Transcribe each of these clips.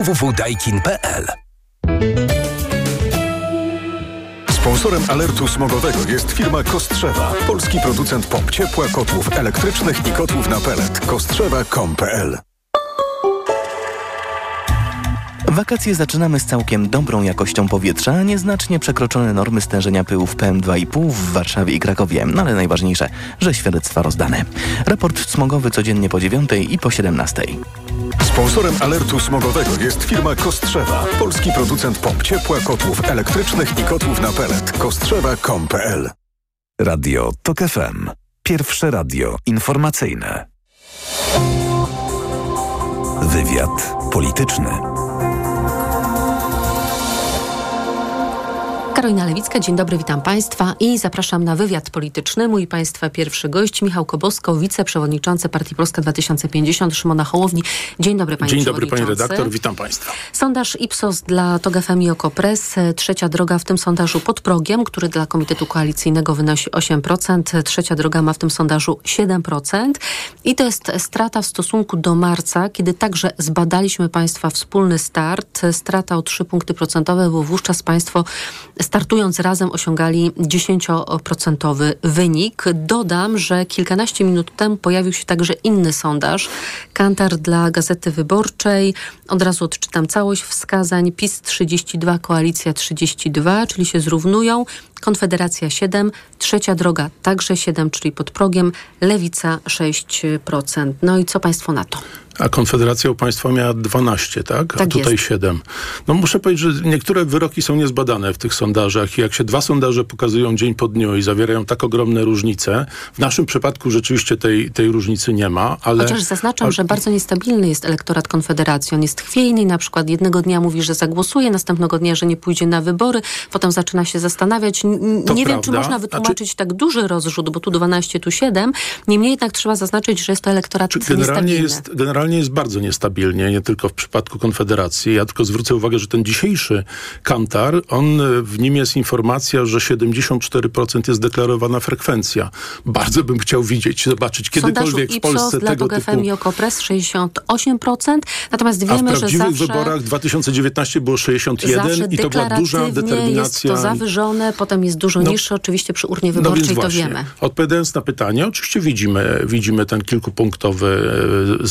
www.daikin.pl Sponsorem alertu smogowego jest firma Kostrzewa, polski producent pomp ciepła, kotłów elektrycznych i kotłów na pelet. Kostrzewa.com.pl Wakacje zaczynamy z całkiem dobrą jakością powietrza, nieznacznie przekroczone normy stężenia pyłów PM2,5 w Warszawie i Krakowie, no ale najważniejsze, że świadectwa rozdane. Raport smogowy codziennie po 9 i po 17. Sponsorem alertu smogowego jest firma Kostrzewa, polski producent pomp ciepła, kotłów elektrycznych i kotłów na pelet. Kostrzewa.com.pl Radio TOK FM. Pierwsze radio informacyjne. Wywiad polityczny. Karolina Lewicka, dzień dobry, witam Państwa i zapraszam na wywiad polityczny. Mój Państwa pierwszy gość, Michał Kobosko, wiceprzewodniczący Partii Polska 2050, Szymona Hołowni. Dzień dobry Panie Dzień dobry Panie redaktor, witam Państwa. Sondaż Ipsos dla TOG FM i Okopres. Trzecia droga w tym sondażu pod progiem, który dla Komitetu Koalicyjnego wynosi 8%. Trzecia droga ma w tym sondażu 7%. I to jest strata w stosunku do marca, kiedy także zbadaliśmy Państwa wspólny start. Strata o 3 punkty procentowe, bo wówczas Państwo startując razem osiągali 10% wynik. Dodam, że kilkanaście minut temu pojawił się także inny sondaż. Kantar dla Gazety Wyborczej. Od razu odczytam całość wskazań. PiS 32, Koalicja 32, czyli się zrównują. Konfederacja 7, Trzecia Droga także 7, czyli pod progiem, Lewica 6%. No i co Państwo na to? A Konfederacja u Państwa miała 12, tak? A tak tutaj jest. 7. No muszę powiedzieć, że niektóre wyroki są niezbadane w tych sondażach i jak się dwa sondaże pokazują dzień po dniu i zawierają tak ogromne różnice, w naszym przypadku rzeczywiście tej, tej różnicy nie ma, ale... Chociaż zaznaczam, że bardzo niestabilny jest elektorat Konfederacji. On jest chwiejny na przykład jednego dnia mówi, że zagłosuje, następnego dnia, że nie pójdzie na wybory, potem zaczyna się zastanawiać. N- nie wiem, prawda. czy można Znaczy- wytłumaczyć tak duży rozrzut, bo tu 12, tu 7. Niemniej jednak trzeba zaznaczyć, że jest to elektorat Czy generalnie niestabilny. jest, generalnie jest bardzo niestabilnie, nie tylko w przypadku Konfederacji. Ja tylko zwrócę uwagę, że ten dzisiejszy kantar, on e, w nim jest informacja, że 74% jest deklarowana frekwencja. Bardzo bym chciał widzieć, zobaczyć W sondażu kiedykolwiek w Ipsos Polsce dla tego typu... FM i Okopres 68%, natomiast A w wiemy, że prawdziwych zawsze... wyborach 2019 było 61 Zawsze i to była duża determinacja. jest to zawyżone, potem jest dużo No. niższe oczywiście przy urnie No wyborczej, więc to właśnie, wiemy. odpowiadając na pytanie, oczywiście widzimy, widzimy ten kilkupunktowy e,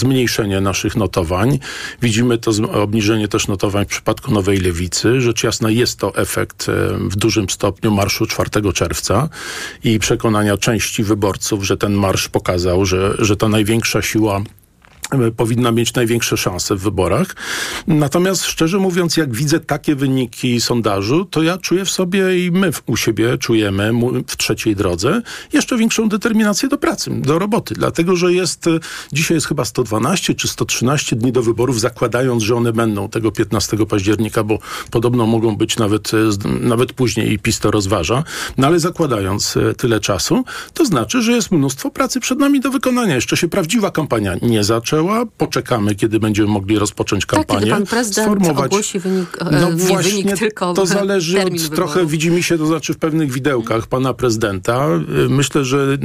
zmniejszenie naszych notowań. Widzimy to obniżenie też notowań w przypadku Nowej Lewicy. Rzecz jasna jest to efekt e, w dużym stopniu marszu 4 czerwca i przekonania części wyborców, że ten marsz pokazał, że, że ta największa siła powinna mieć największe szanse w wyborach. Natomiast szczerze mówiąc, jak widzę takie wyniki sondażu, to ja czuję w sobie i my u siebie czujemy w trzeciej drodze jeszcze większą determinację do pracy, do roboty. Dlatego, że jest, e, dzisiaj jest chyba 112 czy 113 dni do wyborów, zakładając, że one będą tego 15 października, bo podobno mogą być nawet, e, nawet później i PiS to rozważa. No ale zakładając e, tyle czasu, to znaczy, że jest mnóstwo pracy przed nami do wykonania. Jeszcze się prawdziwa kampania nie zaczęła. Poczekamy, kiedy będziemy mogli rozpocząć Tak, kampanię. kiedy pan prezydent sformować- ogłosi wynik, e, no nie właśnie, wynik, tylko to zależy od, wyborów. trochę widzi mi się to znaczy w pewnych widełkach pana prezydenta. Y, Myślę, że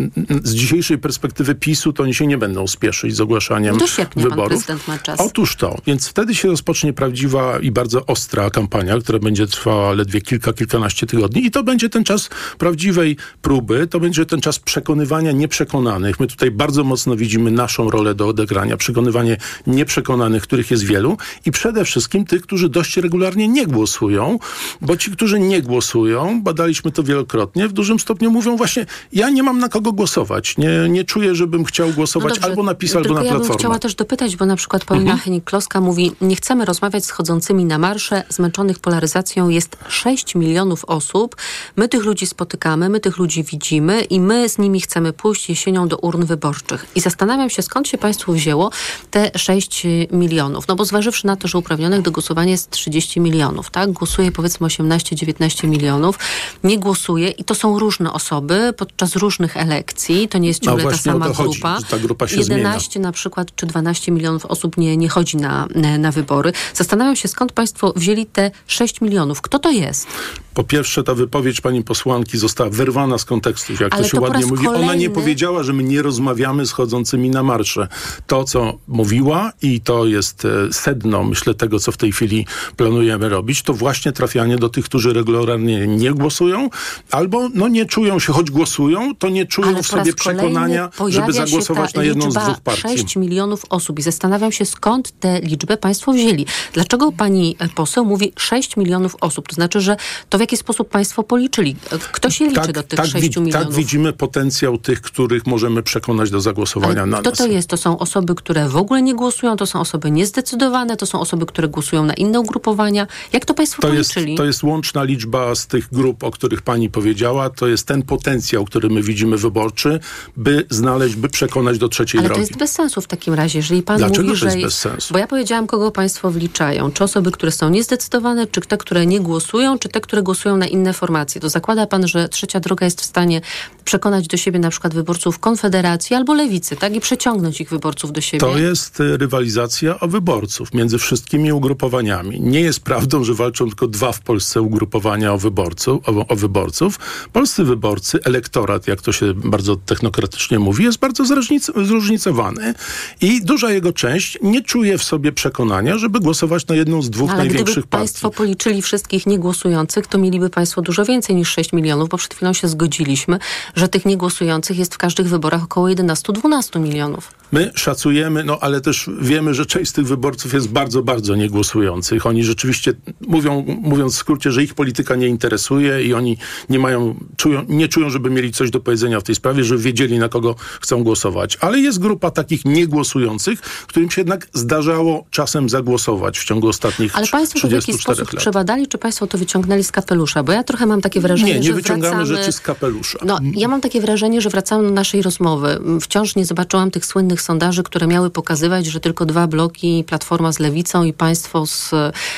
z dzisiejszej perspektywy PiSu to oni się nie będą spieszyć z ogłaszaniem Do sierpnia pan wyborów. prezydent ma czas. Otóż to, więc wtedy się rozpocznie prawdziwa i bardzo ostra kampania, która będzie trwała ledwie kilka, kilkanaście tygodni i to będzie ten czas prawdziwej próby, to będzie ten czas przekonywania nieprzekonanych. My tutaj bardzo mocno widzimy naszą rolę do odegrania, przekonywanie nieprzekonanych, których jest wielu i przede wszystkim tych, którzy dość regularnie nie głosują, bo ci, którzy nie głosują, badaliśmy to wielokrotnie, w dużym stopniu mówią właśnie, ja nie mam na kogo głosować, nie, nie czuję, żebym chciał głosować No dobrze, albo na PiS, albo na ja bym Platformę. chciała też dopytać, bo na przykład Paulina Mhm. Henik-Kloska mówi, nie chcemy rozmawiać z chodzącymi na marsze, zmęczonych polaryzacją jest 6 milionów osób. My tych ludzi spotykamy, my tych ludzi widzimy i my z nimi chcemy pójść jesienią do urn wyborczych. I zastanawiam się, skąd się Państwu wzięło te 6 milionów. No bo zważywszy na to, że uprawnionych do głosowania jest 30 milionów, tak? Głosuje powiedzmy 18-19 milionów, nie głosuje i to są różne osoby podczas różnych elekcji. To nie jest No ciągle ta właśnie o sama chodzi, grupa. że ta grupa się 11 na przykład, czy 12 milionów osób nie, nie chodzi na, na wybory. Zastanawiam się, skąd Państwo wzięli te 6 milionów. Kto to jest? Po pierwsze, ta wypowiedź pani posłanki została wyrwana z kontekstu, jak Ale to się to ładnie mówi. Ona nie kolejny- powiedziała, że my nie rozmawiamy z chodzącymi na marsze. To, co mówiła i to jest e, sedno, myślę, tego, co w tej chwili planujemy robić, to właśnie trafianie do tych, którzy regularnie nie głosują, albo no nie czują się, choć głosują, to nie czują Ale w sobie przekonania, kolejny żeby zagłosować na jedną z dwóch partii. 6 milionów osób i zastanawiam się, skąd tę liczbę państwo wzięli. Dlaczego pani poseł mówi 6 milionów osób? To znaczy, że to w jaki sposób państwo policzyli? Kto się liczy do tych 6 wi- milionów? tak widzimy potencjał tych, których możemy przekonać do zagłosowania Ale na kto nas. to jest? To są osoby, które w ogóle nie głosują, to są osoby niezdecydowane, to są osoby, które głosują na inne ugrupowania. Jak to państwo To jest, policzyli? to jest łączna liczba z tych grup, o których pani powiedziała. To jest ten potencjał, który my widzimy wyborczy, by znaleźć, by przekonać do trzeciej Ale drogi. to jest bez sensu w takim razie, jeżeli pan Dlaczego mówi, to że... jest bez sensu? Bo ja powiedziałam, kogo państwo wliczają. Czy osoby, które są niezdecydowane, czy te, które nie głosują, czy te, które głosują na inne formacje. To zakłada pan, że trzecia droga jest w stanie przekonać do siebie na przykład wyborców Konfederacji albo Lewicy, tak? I przeciągnąć ich wyborców do siebie. To jest e, rywalizacja o wyborców między wszystkimi ugrupowaniami. Nie jest prawdą, że walczą tylko dwa w Polsce ugrupowania o, wyborców, o, o wyborców. Polscy wyborcy, elektorat, jak to się bardzo technokratycznie mówi, jest bardzo zróżnic- zróżnicowany i duża jego część nie czuje w sobie przekonania, żeby głosować na jedną z dwóch Ale gdyby największych partii. państwo policzyli wszystkich niegłosujących, to mieliby państwo dużo więcej niż 6 milionów, bo przed chwilą się zgodziliśmy, że tych niegłosujących jest w każdych wyborach około 11-12 milionów. My szacujemy, no ale też wiemy, że część z tych wyborców jest bardzo, bardzo niegłosujących. Oni rzeczywiście mówią, mówiąc w skrócie, że ich polityka nie interesuje i oni nie mają, czują, nie czują, żeby mieli coś do powiedzenia w tej sprawie, żeby wiedzieli, na kogo chcą głosować. Ale jest grupa takich niegłosujących, którym się jednak zdarzało czasem zagłosować w ciągu ostatnich Ale państwo to w jaki 34 sposób lat. przebadali, czy państwo to wyciągnęli z kapelusza? Bo ja trochę mam takie wrażenie, Nie, nie że wyciągamy wracamy... rzeczy z kapelusza. No, ja mam takie wrażenie, że wracamy do naszej rozmowy. Wciąż nie zobaczyłam tych słynnych sondaży, które miały pokazywać, że tylko dwa bloki, Platforma z Lewicą i państwo z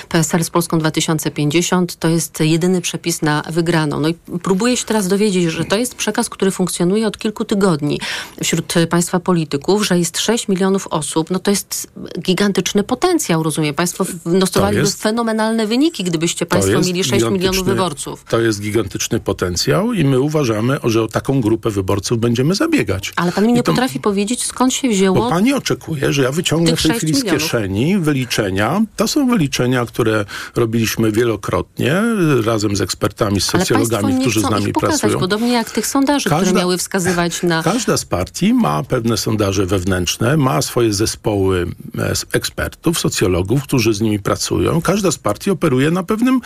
PSL z Polską 2050, to jest jedyny przepis na wygraną. No i próbuję się teraz dowiedzieć, że to jest przekaz, który funkcjonuje od kilku tygodni wśród państwa polityków, że jest 6 milionów osób. No to jest gigantyczny potencjał, rozumiem. Państwo wnostowaliby fenomenalne wyniki, gdybyście państwo mieli 6 milionów wyborców. To jest gigantyczny potencjał i my uważamy, że o taką grupę wyborców będziemy zabiegać. Ale pan mi nie to- potrafi powiedzieć, skąd się wzięło Bo pani oczekuje, że ja wyciągnę w tej chwili z milionów. kieszeni wyliczenia. To są wyliczenia, które robiliśmy wielokrotnie razem z ekspertami, z socjologami, którzy z nami pokazać, pracują. podobnie jak tych sondaży, które Każda- miały wskazywać na... Każda z partii ma pewne sondaże wewnętrzne, ma swoje zespoły e, ekspertów, socjologów, którzy z nimi pracują. Każda z partii operuje na pewnym,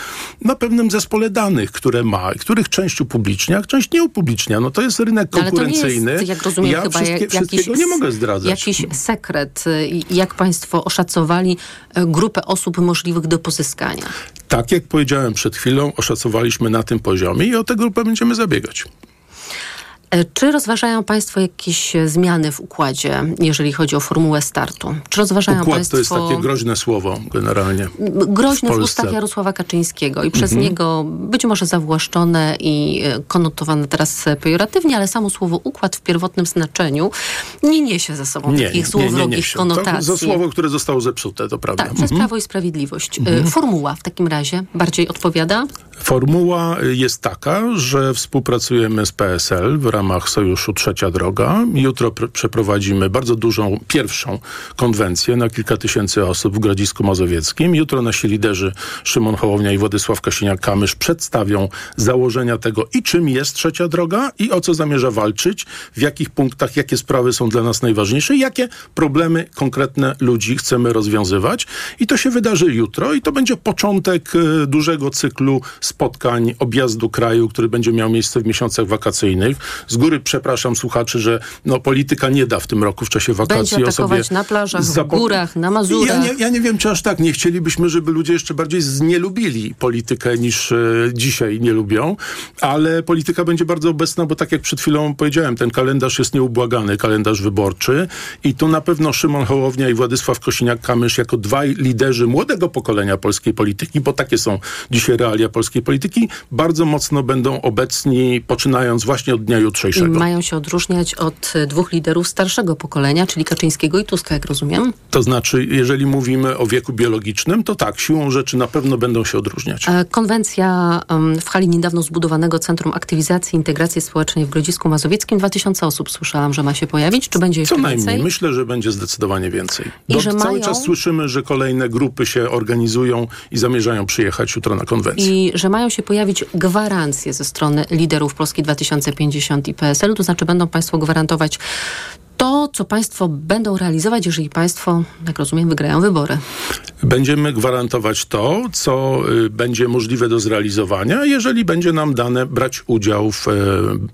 na pewnym zespole danych, które ma, których część upublicznia, a część nie upublicznia. No to jest rynek No, Ale to nie konkurencyjny. jest, jak rozumiem, ja chyba wszystkie, jak, jakiś, wszystkiego nie mogę zdradzać. jakiś sekret, y, jak państwo oszacowali y, grupę osób możliwych do pozyskania. Tak jak powiedziałem przed chwilą, oszacowaliśmy na tym poziomie i o tę grupę będziemy zabiegać. Czy rozważają Państwo jakieś e, zmiany w układzie, jeżeli chodzi o formułę startu? Czy rozważają Układ Państwo... to jest takie groźne słowo generalnie. groźne w, w ustach Jarosława Kaczyńskiego i przez niego być może zawłaszczone i e, konotowane teraz e, pejoratywnie, ale samo słowo układ w pierwotnym znaczeniu nie niesie ze sobą takich złowrogich konotacji. To za słowo, które zostało zepsute, to prawda. Tak, przez Prawo i Sprawiedliwość. E, Formuła w takim razie bardziej odpowiada? Formuła jest taka, że współpracujemy z PSL w ramach Sojuszu Trzecia Droga. Jutro pr- przeprowadzimy bardzo dużą, pierwszą konwencję na kilka tysięcy osób w Grodzisku Mazowieckim. Jutro nasi liderzy Szymon Hołownia i Władysław Kosiniak-Kamysz przedstawią założenia tego i czym jest Trzecia Droga i o co zamierza walczyć, w jakich punktach, jakie sprawy są dla nas najważniejsze i jakie problemy konkretne ludzi chcemy rozwiązywać. I to się wydarzy jutro i to będzie początek e, dużego cyklu spotkań, objazdu kraju, który będzie miał miejsce w miesiącach wakacyjnych. Z góry przepraszam słuchaczy, że no, polityka nie da w tym roku w czasie wakacji Będzie atakować na plażach, w górach, na Mazurach. Ja nie, ja nie wiem, czy aż tak nie chcielibyśmy, żeby ludzie jeszcze bardziej znielubili politykę niż e, dzisiaj nie lubią, ale polityka będzie bardzo obecna, bo tak jak przed chwilą powiedziałem, ten kalendarz jest nieubłagany, kalendarz wyborczy i tu na pewno Szymon Hołownia i Władysław Kosiniak-Kamysz jako dwaj liderzy młodego pokolenia polskiej polityki, bo takie są dzisiaj realia polskiej polityki bardzo mocno będą obecni, poczynając właśnie od dnia I mają się odróżniać od e, dwóch liderów starszego pokolenia, czyli Kaczyńskiego i Tuska, jak rozumiem. To znaczy, jeżeli mówimy o wieku biologicznym, to tak, siłą rzeczy na pewno będą się odróżniać. E, Konwencja w hali niedawno zbudowanego Centrum Aktywizacji i Integracji Społecznej w Grodzisku Mazowieckim. 2000 osób słyszałam, że ma się pojawić. Czy będzie jeszcze Co najmniej. więcej? Myślę, że będzie zdecydowanie więcej. I że cały mają- czas słyszymy, że kolejne grupy się organizują i zamierzają przyjechać jutro na konwencję. I że mają się pojawić gwarancje ze strony liderów Polski 2050 i PSL, to znaczy będą Państwo gwarantować to, co Państwo będą realizować, jeżeli Państwo, jak rozumiem, wygrają wybory. Będziemy gwarantować to, co y, będzie możliwe do zrealizowania, jeżeli będzie nam dane brać udział w, e,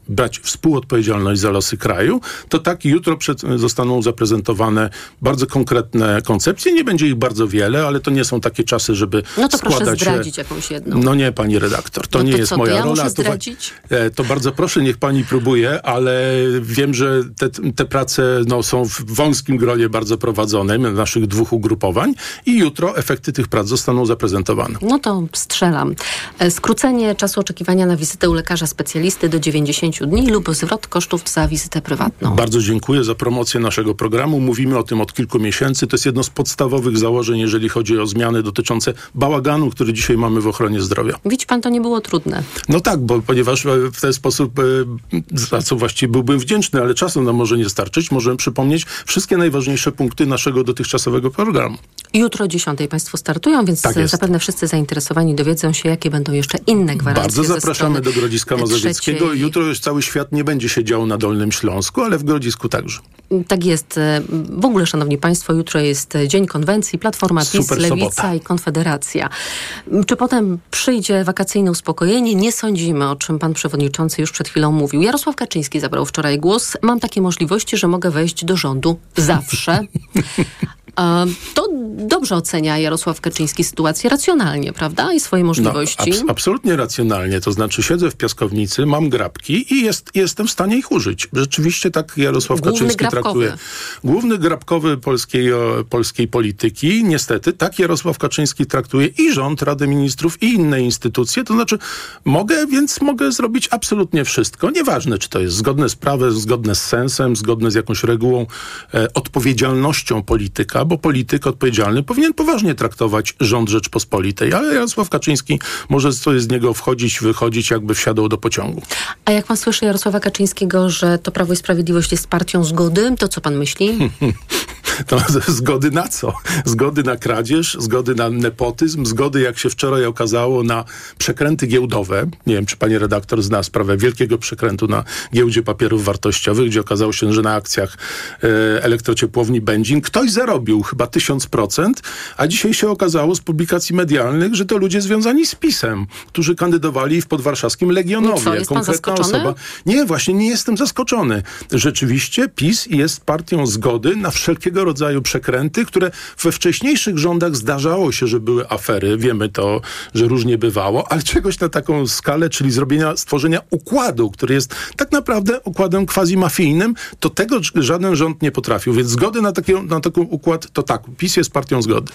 brać współodpowiedzialność za losy kraju, to tak jutro przed, zostaną zaprezentowane bardzo konkretne koncepcje. Nie będzie ich bardzo wiele, ale to nie są takie czasy, żeby No to proszę składać się- zdradzić jakąś jedną. No nie, pani redaktor, to No nie to jest co, to moja ja rola. To e, To bardzo proszę, niech pani próbuje, ale wiem, że te, te prace no, są w wąskim gronie bardzo prowadzone, naszych dwóch ugrupowań i jutro efekty tych prac zostaną zaprezentowane. No to strzelam. E, Skrócenie czasu oczekiwania na wizytę u lekarza specjalisty do 90 dni lub zwrot kosztów za wizytę prywatną. Bardzo dziękuję za promocję naszego programu. Mówimy o tym od kilku miesięcy. To jest jedno z podstawowych założeń, jeżeli chodzi o zmiany dotyczące bałaganu, który dzisiaj mamy w ochronie zdrowia. Widzi pan, to nie było trudne. No tak, bo ponieważ w ten sposób, e, za co właściwie byłbym wdzięczny, ale czasu nam może nie starczyć, możemy przypomnieć wszystkie najważniejsze punkty naszego dotychczasowego programu. Jutro o 10 Państwo startują, więc Tak zapewne wszyscy zainteresowani dowiedzą się, jakie będą jeszcze inne gwarancje. Bardzo zapraszamy do Grodziska Mazowieckiego. trzeciej. Jutro już cały świat nie będzie się działo na Dolnym Śląsku, ale w Grodzisku także. Tak jest. W ogóle, Szanowni Państwo, jutro jest Dzień Konwencji, Platforma PiS, Super Lewica sobota. i Konfederacja. Czy potem przyjdzie wakacyjne uspokojenie? Nie sądzimy, o czym Pan Przewodniczący już przed chwilą mówił. Jarosław Kaczyński zabrał wczoraj głos. Mam takie możliwości, że mogę wejść do rządu zawsze. E, To dobrze ocenia Jarosław Kaczyński sytuację racjonalnie, prawda? I swoje możliwości. No, abs- absolutnie racjonalnie. To znaczy siedzę w piaskownicy, mam grabki i jest, jestem w stanie ich użyć. Rzeczywiście tak Jarosław Główny Kaczyński grabkowy. traktuje. Główny grabkowy polskiej, polskiej polityki. Niestety tak Jarosław Kaczyński traktuje i rząd, Radę Ministrów i inne instytucje. To znaczy mogę, więc mogę zrobić absolutnie wszystko. Nieważne, czy to jest zgodne z prawem, zgodne z sensem, zgodne z jakąś regułą, e, odpowiedzialnością polityka, bo polityk odpowiedzialny powinien poważnie traktować rząd Rzeczpospolitej, ale Jarosław Kaczyński może sobie z niego wchodzić, wychodzić, jakby wsiadał do pociągu. A jak Pan słyszy Jarosława Kaczyńskiego, że to Prawo i Sprawiedliwość jest partią zgody, to co Pan myśli? Zgody na co? Zgody na kradzież, zgody na nepotyzm, zgody, jak się wczoraj okazało, na przekręty giełdowe. Nie wiem, czy pani redaktor zna sprawę wielkiego przekrętu na giełdzie papierów wartościowych, gdzie okazało się, że na akcjach e, elektrociepłowni Będzin ktoś zarobił chyba tysiąc procent, a dzisiaj się okazało z publikacji medialnych, że to ludzie związani z PiSem, którzy kandydowali w podwarszawskim Legionowie. Co, jest Konkretna osoba. Nie, właśnie nie jestem zaskoczony. Rzeczywiście PiS jest partią zgody na wszelkiego rodzaju przekręty, które we wcześniejszych rządach zdarzało się, że były afery. Wiemy to, że różnie bywało, ale czegoś na taką skalę, czyli zrobienia, stworzenia układu, który jest tak naprawdę układem quasi-mafijnym, to tego żaden rząd nie potrafił. Więc zgody na, takie, na taki układ, to tak, PiS jest partią zgody.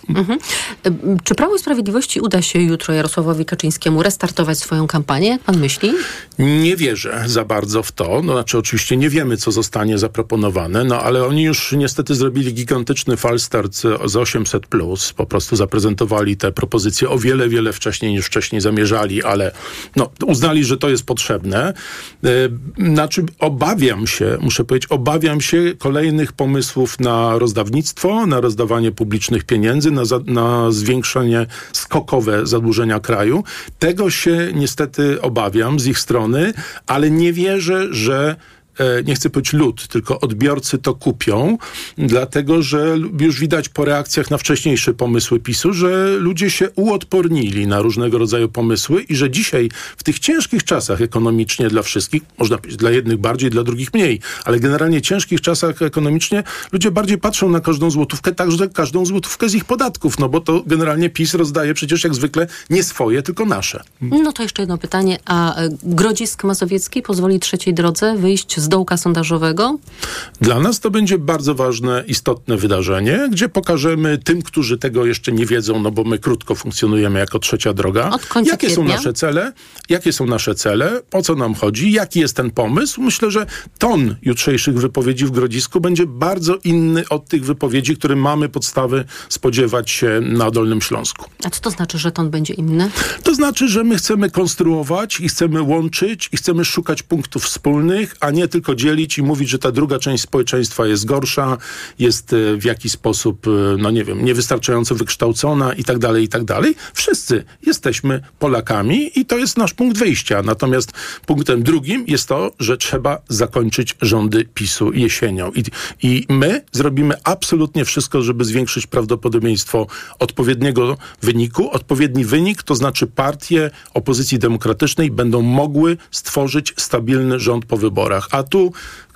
Ym, Czy Prawo i Sprawiedliwości uda się jutro Jarosławowi Kaczyńskiemu restartować swoją kampanię? Jak pan myśli? Nie wierzę za bardzo w to. No, znaczy, oczywiście nie wiemy, co zostanie zaproponowane, no ale oni już niestety zrobili gigantyczny falstart z 800. Po prostu zaprezentowali te propozycje o wiele, wiele wcześniej niż wcześniej zamierzali, ale no, uznali, że to jest potrzebne. E, Znaczy, obawiam się, muszę powiedzieć, obawiam się kolejnych pomysłów na rozdawnictwo, na rozdawanie publicznych pieniędzy, na, za, na zwiększenie skokowe zadłużenia kraju. Tego się niestety obawiam z ich strony, ale nie wierzę, że nie chcę powiedzieć lud, tylko odbiorcy to kupią, dlatego że już widać po reakcjach na wcześniejsze pomysły PiSu, że ludzie się uodpornili na różnego rodzaju pomysły i że dzisiaj w tych ciężkich czasach ekonomicznie dla wszystkich, można powiedzieć dla jednych bardziej, dla drugich mniej, ale generalnie ciężkich czasach ekonomicznie ludzie bardziej patrzą na każdą złotówkę, także każdą złotówkę z ich podatków, no bo to generalnie PiS rozdaje przecież jak zwykle nie swoje, tylko nasze. No to jeszcze jedno pytanie. A e, Grodzisk Mazowiecki pozwoli trzeciej drodze wyjść z dołka sondażowego? Dla nas to będzie bardzo ważne, istotne wydarzenie, gdzie pokażemy tym, którzy tego jeszcze nie wiedzą, no bo my krótko funkcjonujemy jako trzecia droga, Od końca jakie są kwietnia. nasze cele, jakie są nasze cele, o co nam chodzi, jaki jest ten pomysł. Myślę, że ton jutrzejszych wypowiedzi w Grodzisku będzie bardzo inny od tych wypowiedzi, które mamy podstawy spodziewać się na Dolnym Śląsku. A co to znaczy, że ton będzie inny? To znaczy, że my chcemy konstruować i chcemy łączyć i chcemy szukać punktów wspólnych, a nie tylko dzielić i mówić, że ta druga część społeczeństwa jest gorsza, jest e, w jakiś sposób, e, no nie wiem, niewystarczająco wykształcona i tak dalej, i tak dalej. Wszyscy jesteśmy Polakami i to jest nasz punkt wyjścia. Natomiast punktem drugim jest to, że trzeba zakończyć rządy PiSu jesienią. I, i my zrobimy absolutnie wszystko, żeby zwiększyć prawdopodobieństwo odpowiedniego wyniku. Odpowiedni wynik to znaczy partie opozycji demokratycznej będą mogły stworzyć stabilny rząd po wyborach. A tu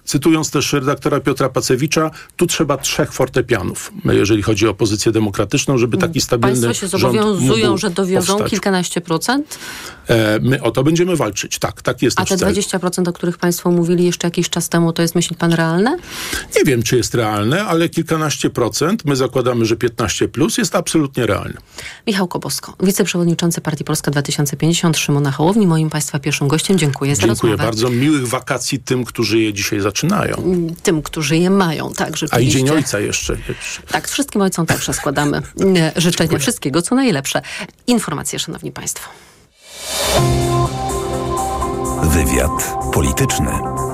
Cytując też redaktora Piotra Pacewicza, tu trzeba trzech fortepianów, jeżeli chodzi o opozycję demokratyczną, żeby taki stabilny Państwo się zobowiązują, mógł że dowiozą powstać. kilkanaście procent? E, my o to będziemy walczyć. Tak, tak jest A te cel. 20%, o których Państwo mówili jeszcze jakiś czas temu, to jest, myśli Pan, realne? Nie wiem, czy jest realne, ale kilkanaście procent, my zakładamy, że 15 plus jest absolutnie realne. Michał Kobosko, wiceprzewodniczący Partii Polska 2050, Szymona Hołowni, moim Państwa pierwszym gościem. Dziękuję za Dziękuję rozmowę. bardzo. Miłych wakacji tym, którzy je dzisiaj zaczynają. Tym, którzy je mają, tak, A i rzeczywiście. Dzień Ojca jeszcze. jeszcze. Tak, wszystkim ojcom także składamy życzenia wszystkiego, co najlepsze. Informacje, Szanowni Państwo. Wywiad polityczny.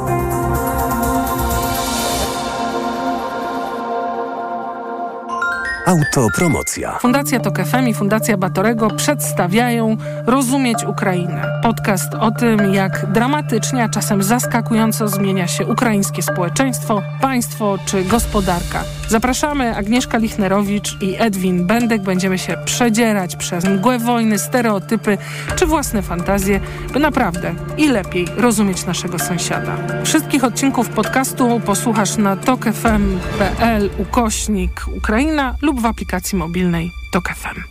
Autopromocja. Fundacja Tok FM i Fundacja Batorego przedstawiają Rozumieć Ukrainę. Podcast o tym, jak dramatycznie, a czasem zaskakująco zmienia się ukraińskie społeczeństwo, państwo czy gospodarka. Zapraszamy Agnieszka Lichnerowicz i Edwin Bendek. Będziemy się przedzierać przez mgłę wojny, stereotypy czy własne fantazje, by naprawdę i lepiej rozumieć naszego sąsiada. Wszystkich odcinków podcastu posłuchasz na tokefm.pl ukośnik Ukraina lub w aplikacji mobilnej Tok FM.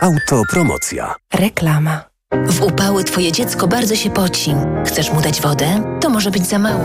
Autopromocja. Reklama. W upały twoje dziecko bardzo się poci. Chcesz mu dać wodę? To może być za mało.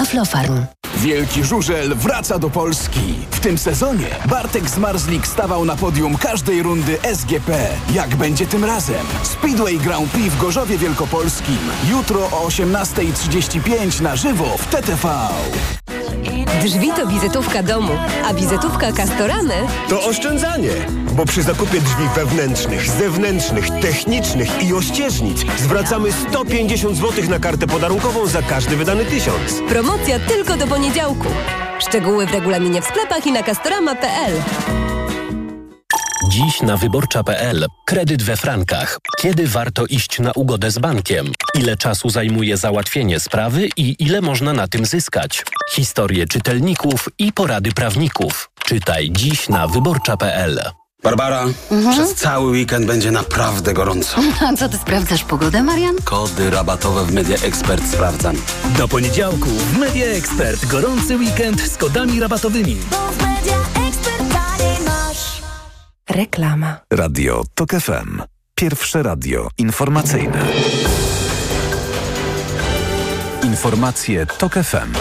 Aflofarm. Wielki żużel wraca do Polski. W tym sezonie Bartek Zmarzlik stawał na podium każdej rundy SGP. Jak będzie tym razem? Speedway Grand Prix w Gorzowie Wielkopolskim. Jutro o 18.35 na żywo w TTV. Drzwi to wizytówka domu, a wizytówka Castoramy To oszczędzanie, bo przy zakupie drzwi wewnętrznych, zewnętrznych, technicznych i ościeżnic zwracamy 150 zł na kartę podarunkową za każdy wydany tysiąc. promocja tylko do poniedziałku. Szczegóły w regulaminie w sklepach i na castorama.pl. Dziś na wyborcza.pl. Kredyt we frankach. Kiedy warto iść na ugodę z bankiem? Ile czasu zajmuje załatwienie sprawy i ile można na tym zyskać? Historie czytelników i porady prawników. Czytaj dziś na wyborcza.pl. Barbara, przez cały weekend będzie naprawdę gorąco. A co ty sprawdzasz pogodę, Marian? Kody rabatowe w Media Expert sprawdzam. Do poniedziałku w Media Expert gorący weekend z kodami rabatowymi. Reklama. Radio TOK FM. Pierwsze radio informacyjne. Informacje TOK FM.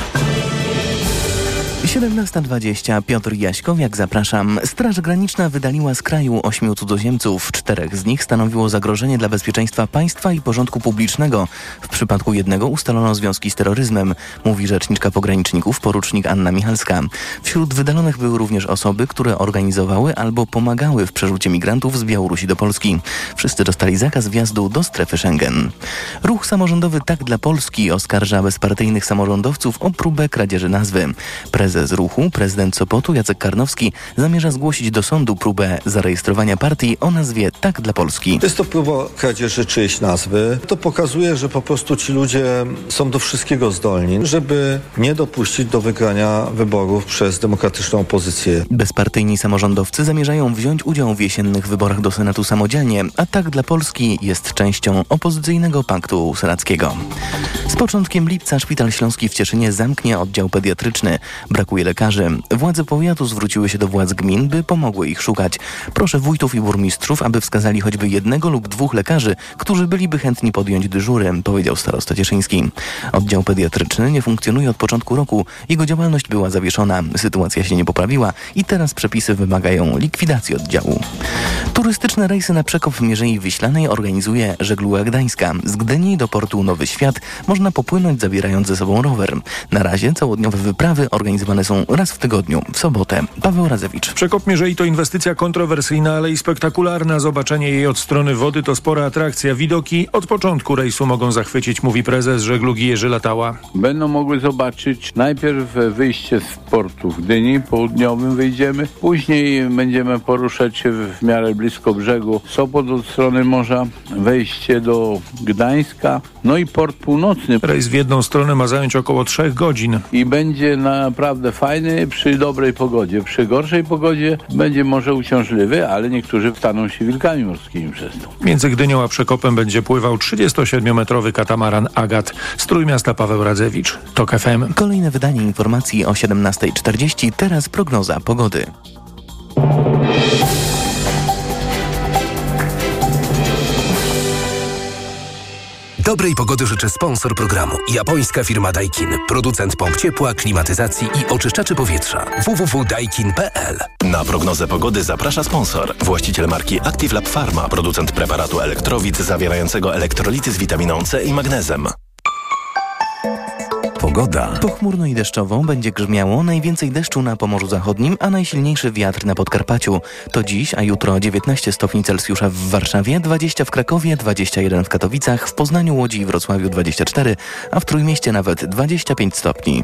17.20 Piotr Jaśkowiak, zapraszam. Straż Graniczna wydaliła z kraju ośmiu cudzoziemców. Czterech z nich stanowiło zagrożenie dla bezpieczeństwa państwa i porządku publicznego. W przypadku jednego ustalono związki z terroryzmem, mówi rzeczniczka pograniczników porucznik Anna Michalska. Wśród wydalonych były również osoby, które organizowały albo pomagały w przerzucie migrantów z Białorusi do Polski. Wszyscy dostali zakaz wjazdu do strefy Schengen. Ruch samorządowy Tak dla Polski oskarża bezpartyjnych samorządowców o próbę kradzieży nazwy. Prezes Prezes ruchu, prezydent Sopotu Jacek Karnowski zamierza zgłosić do sądu próbę zarejestrowania partii o nazwie Tak dla Polski. Jest to próba kradzieży czyjejś nazwy. To pokazuje, że po prostu ci ludzie są do wszystkiego zdolni, żeby nie dopuścić do wygrania wyborów przez demokratyczną opozycję. Bezpartyjni samorządowcy zamierzają wziąć udział w jesiennych wyborach do Senatu samodzielnie, a Tak dla Polski jest częścią opozycyjnego paktu senackiego. Z początkiem lipca Szpital Śląski w Cieszynie zamknie oddział pediatryczny. Brakuje lekarzy. Władze powiatu zwróciły się do władz gmin, by pomogły ich szukać. Proszę wójtów i burmistrzów, aby wskazali choćby jednego lub dwóch lekarzy, którzy byliby chętni podjąć dyżury, powiedział starosta cieszyński. Oddział pediatryczny nie funkcjonuje od początku roku. Jego działalność była zawieszona. Sytuacja się nie poprawiła i teraz przepisy wymagają likwidacji oddziału. Turystyczne rejsy na przekop w Mierzei Wiślanej organizuje Żegluga Gdańska. Z Gdyni do portu Nowy Świat można popłynąć zabierając ze sobą rower. Na razie całodniowe wyprawy organizowane są raz w tygodniu, w sobotę. Paweł Razewicz. Przekop Mierzei to inwestycja kontrowersyjna, ale i spektakularna. Zobaczenie jej od strony wody to spora atrakcja. Widoki od początku rejsu mogą zachwycić, mówi prezes żeglugi Jerzy Latała. Będą mogły zobaczyć najpierw wyjście z portu w Gdyni, południowym wyjdziemy, później będziemy poruszać się w miarę blisko brzegu Sopot od strony morza, wejście do Gdańska, no i port północny. Rejs w jedną stronę ma zająć około trzech godzin. I będzie naprawdę fajny przy dobrej pogodzie. Przy gorszej pogodzie będzie może uciążliwy, ale niektórzy staną się wilkami morskimi przez to. Między Gdynią a Przekopem będzie pływał 37-metrowy katamaran Agat z Trójmiasta Paweł Radzewicz. TOK FM. Kolejne wydanie informacji o 17.40. Teraz prognoza pogody. Dobrej pogody życzę sponsor programu. Japońska firma Daikin. Producent pomp ciepła, klimatyzacji i oczyszczaczy powietrza. www.daikin.pl Na prognozę pogody zaprasza sponsor. Właściciel marki Active Lab Pharma. Producent preparatu elektrowid zawierającego elektrolity z witaminą C i magnezem. Pogoda. Pochmurno i deszczowo będzie grzmiało, najwięcej deszczu na Pomorzu Zachodnim, a najsilniejszy wiatr na Podkarpaciu. To dziś, a jutro 19 stopni Celsjusza w Warszawie, 20 w Krakowie, 21 w Katowicach, w Poznaniu, Łodzi i Wrocławiu 24, a w Trójmieście nawet 25 stopni.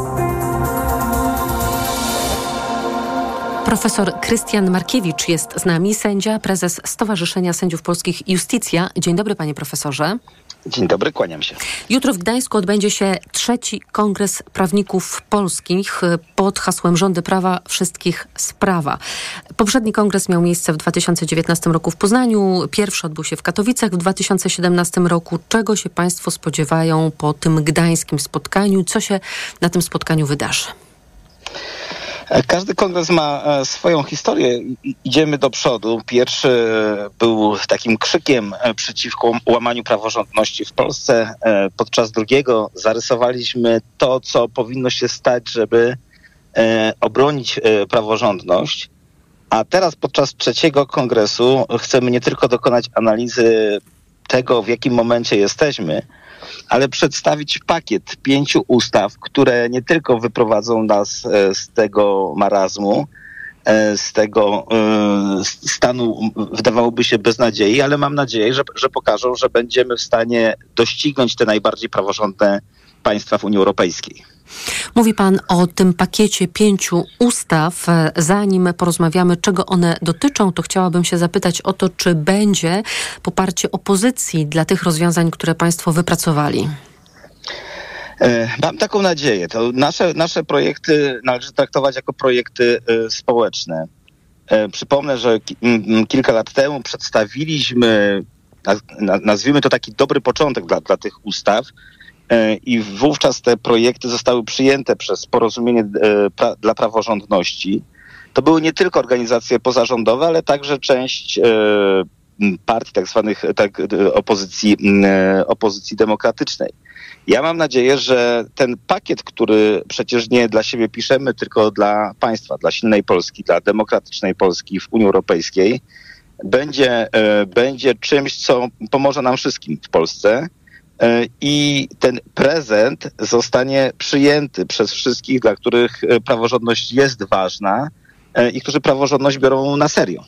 Profesor Krystian Markiewicz jest z nami, sędzia, prezes Stowarzyszenia Sędziów Polskich Justicja. Dzień dobry, panie profesorze. Dzień dobry, kłaniam się. Jutro w Gdańsku odbędzie się trzeci Kongres Prawników Polskich pod hasłem Rządy Prawa Wszystkich Sprawa. Poprzedni kongres miał miejsce w 2019 roku w Poznaniu, pierwszy odbył się w Katowicach w 2017 roku. Czego się państwo spodziewają po tym gdańskim spotkaniu? Co się na tym spotkaniu wydarzy? Każdy kongres ma swoją historię. Idziemy do przodu. Pierwszy był takim krzykiem przeciwko łamaniu praworządności w Polsce. Podczas drugiego zarysowaliśmy to, co powinno się stać, żeby obronić praworządność. A teraz podczas trzeciego kongresu chcemy nie tylko dokonać analizy tego, w jakim momencie jesteśmy, ale przedstawić pakiet pięciu ustaw, które nie tylko wyprowadzą nas z tego marazmu, z tego stanu wydawałoby się beznadziei, ale mam nadzieję, że, że pokażą, że będziemy w stanie doścignąć te najbardziej praworządne państwa w Unii Europejskiej. Mówi Pan o tym pakiecie pięciu ustaw. Zanim porozmawiamy, czego one dotyczą, to chciałabym się zapytać o to, czy będzie poparcie opozycji dla tych rozwiązań, które Państwo wypracowali. Mam taką nadzieję. To nasze, nasze projekty należy traktować jako projekty społeczne. Przypomnę, że kilka lat temu przedstawiliśmy, nazwijmy to taki dobry początek dla, dla tych ustaw, i wówczas te projekty zostały przyjęte przez porozumienie pra dla praworządności. To były nie tylko organizacje pozarządowe, ale także część partii tak zwanych tak, opozycji, opozycji demokratycznej. Ja mam nadzieję, że ten pakiet, który przecież nie dla siebie piszemy, tylko dla państwa, dla silnej Polski, dla demokratycznej Polski w Unii Europejskiej, będzie, będzie czymś, co pomoże nam wszystkim w Polsce. I ten prezent zostanie przyjęty przez wszystkich, dla których praworządność jest ważna i którzy praworządność biorą na serio.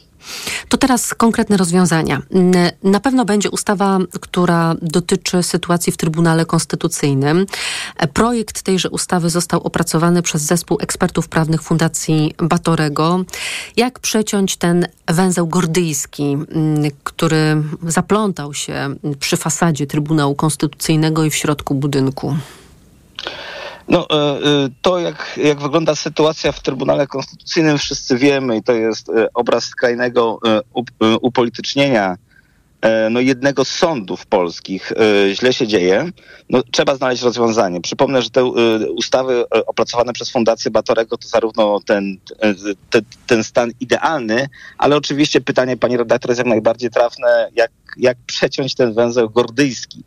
To teraz konkretne rozwiązania. Na pewno będzie ustawa, która dotyczy sytuacji w Trybunale Konstytucyjnym. Projekt tejże ustawy został opracowany przez zespół ekspertów prawnych Fundacji Batorego. Jak przeciąć ten węzeł gordyjski, który zaplątał się przy fasadzie Trybunału Konstytucyjnego i w środku budynku? No, e, e, to jak, jak wygląda sytuacja w Trybunale Konstytucyjnym wszyscy wiemy i to jest e, obraz skrajnego upolitycznienia no, jednego z sądów polskich. Źle się dzieje. No, trzeba znaleźć rozwiązanie. Przypomnę, że te ustawy opracowane przez Fundację Batorego to zarówno ten, ten, ten stan idealny, ale oczywiście pytanie pani redaktor jest jak najbardziej trafne, jak, jak przeciąć ten węzeł gordyjski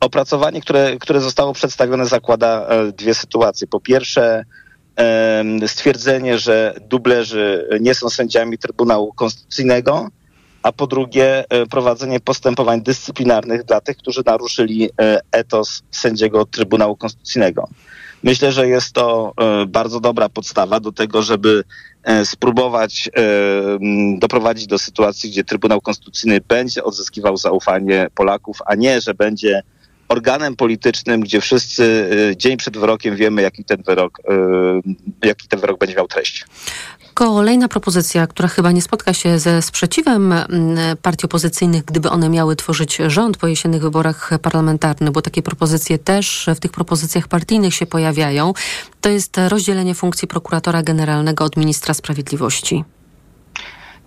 opracowanie, które, które zostało przedstawione, zakłada e, dwie sytuacje. Po pierwsze, stwierdzenie, że dublerzy nie są sędziami Trybunału Konstytucyjnego, a po drugie e, prowadzenie postępowań dyscyplinarnych dla tych, którzy naruszyli e, etos sędziego Trybunału Konstytucyjnego. Myślę, że jest to bardzo dobra podstawa do tego, żeby spróbować doprowadzić do sytuacji, gdzie Trybunał Konstytucyjny będzie odzyskiwał zaufanie Polaków, a nie, że będzie organem politycznym, gdzie wszyscy dzień przed wyrokiem wiemy, jaki ten wyrok, jaki ten wyrok będzie miał treść. Kolejna propozycja, która chyba nie spotka się ze sprzeciwem mm, partii opozycyjnych, gdyby one miały tworzyć rząd po jesiennych wyborach parlamentarnych, bo takie propozycje też w tych propozycjach partyjnych się pojawiają, to jest rozdzielenie funkcji prokuratora generalnego od ministra sprawiedliwości.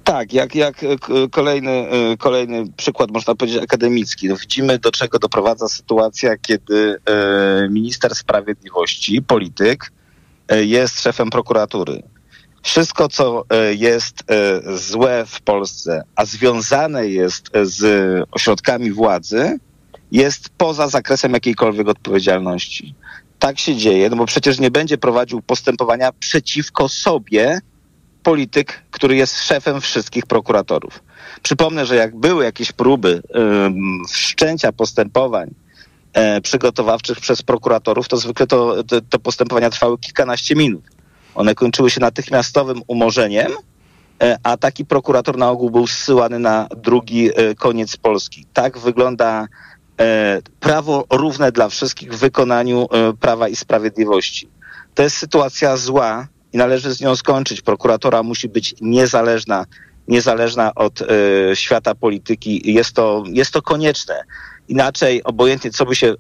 Tak, jak, jak e, kolejny, e, kolejny przykład, można powiedzieć, akademicki. No widzimy, do czego doprowadza sytuacja, kiedy e, minister sprawiedliwości, polityk, jest szefem prokuratury. Wszystko, co jest złe w Polsce, a związane jest z ośrodkami władzy, jest poza zakresem jakiejkolwiek odpowiedzialności. Tak się dzieje, no bo przecież nie będzie prowadził postępowania przeciwko sobie, polityk, który jest szefem wszystkich prokuratorów. Przypomnę, że jak były jakieś próby wszczęcia postępowań e, przygotowawczych przez prokuratorów, to zwykle to, to, to postępowania trwały kilkanaście minut. One kończyły się natychmiastowym umorzeniem, e, a taki prokurator na ogół był zsyłany na drugi e, koniec Polski. Tak wygląda prawo równe dla wszystkich w wykonaniu prawa i sprawiedliwości. To jest sytuacja zła, i należy z nią skończyć. Prokuratora musi być niezależna, niezależna od świata polityki. Jest to, jest to konieczne. Inaczej, obojętnie co, by się,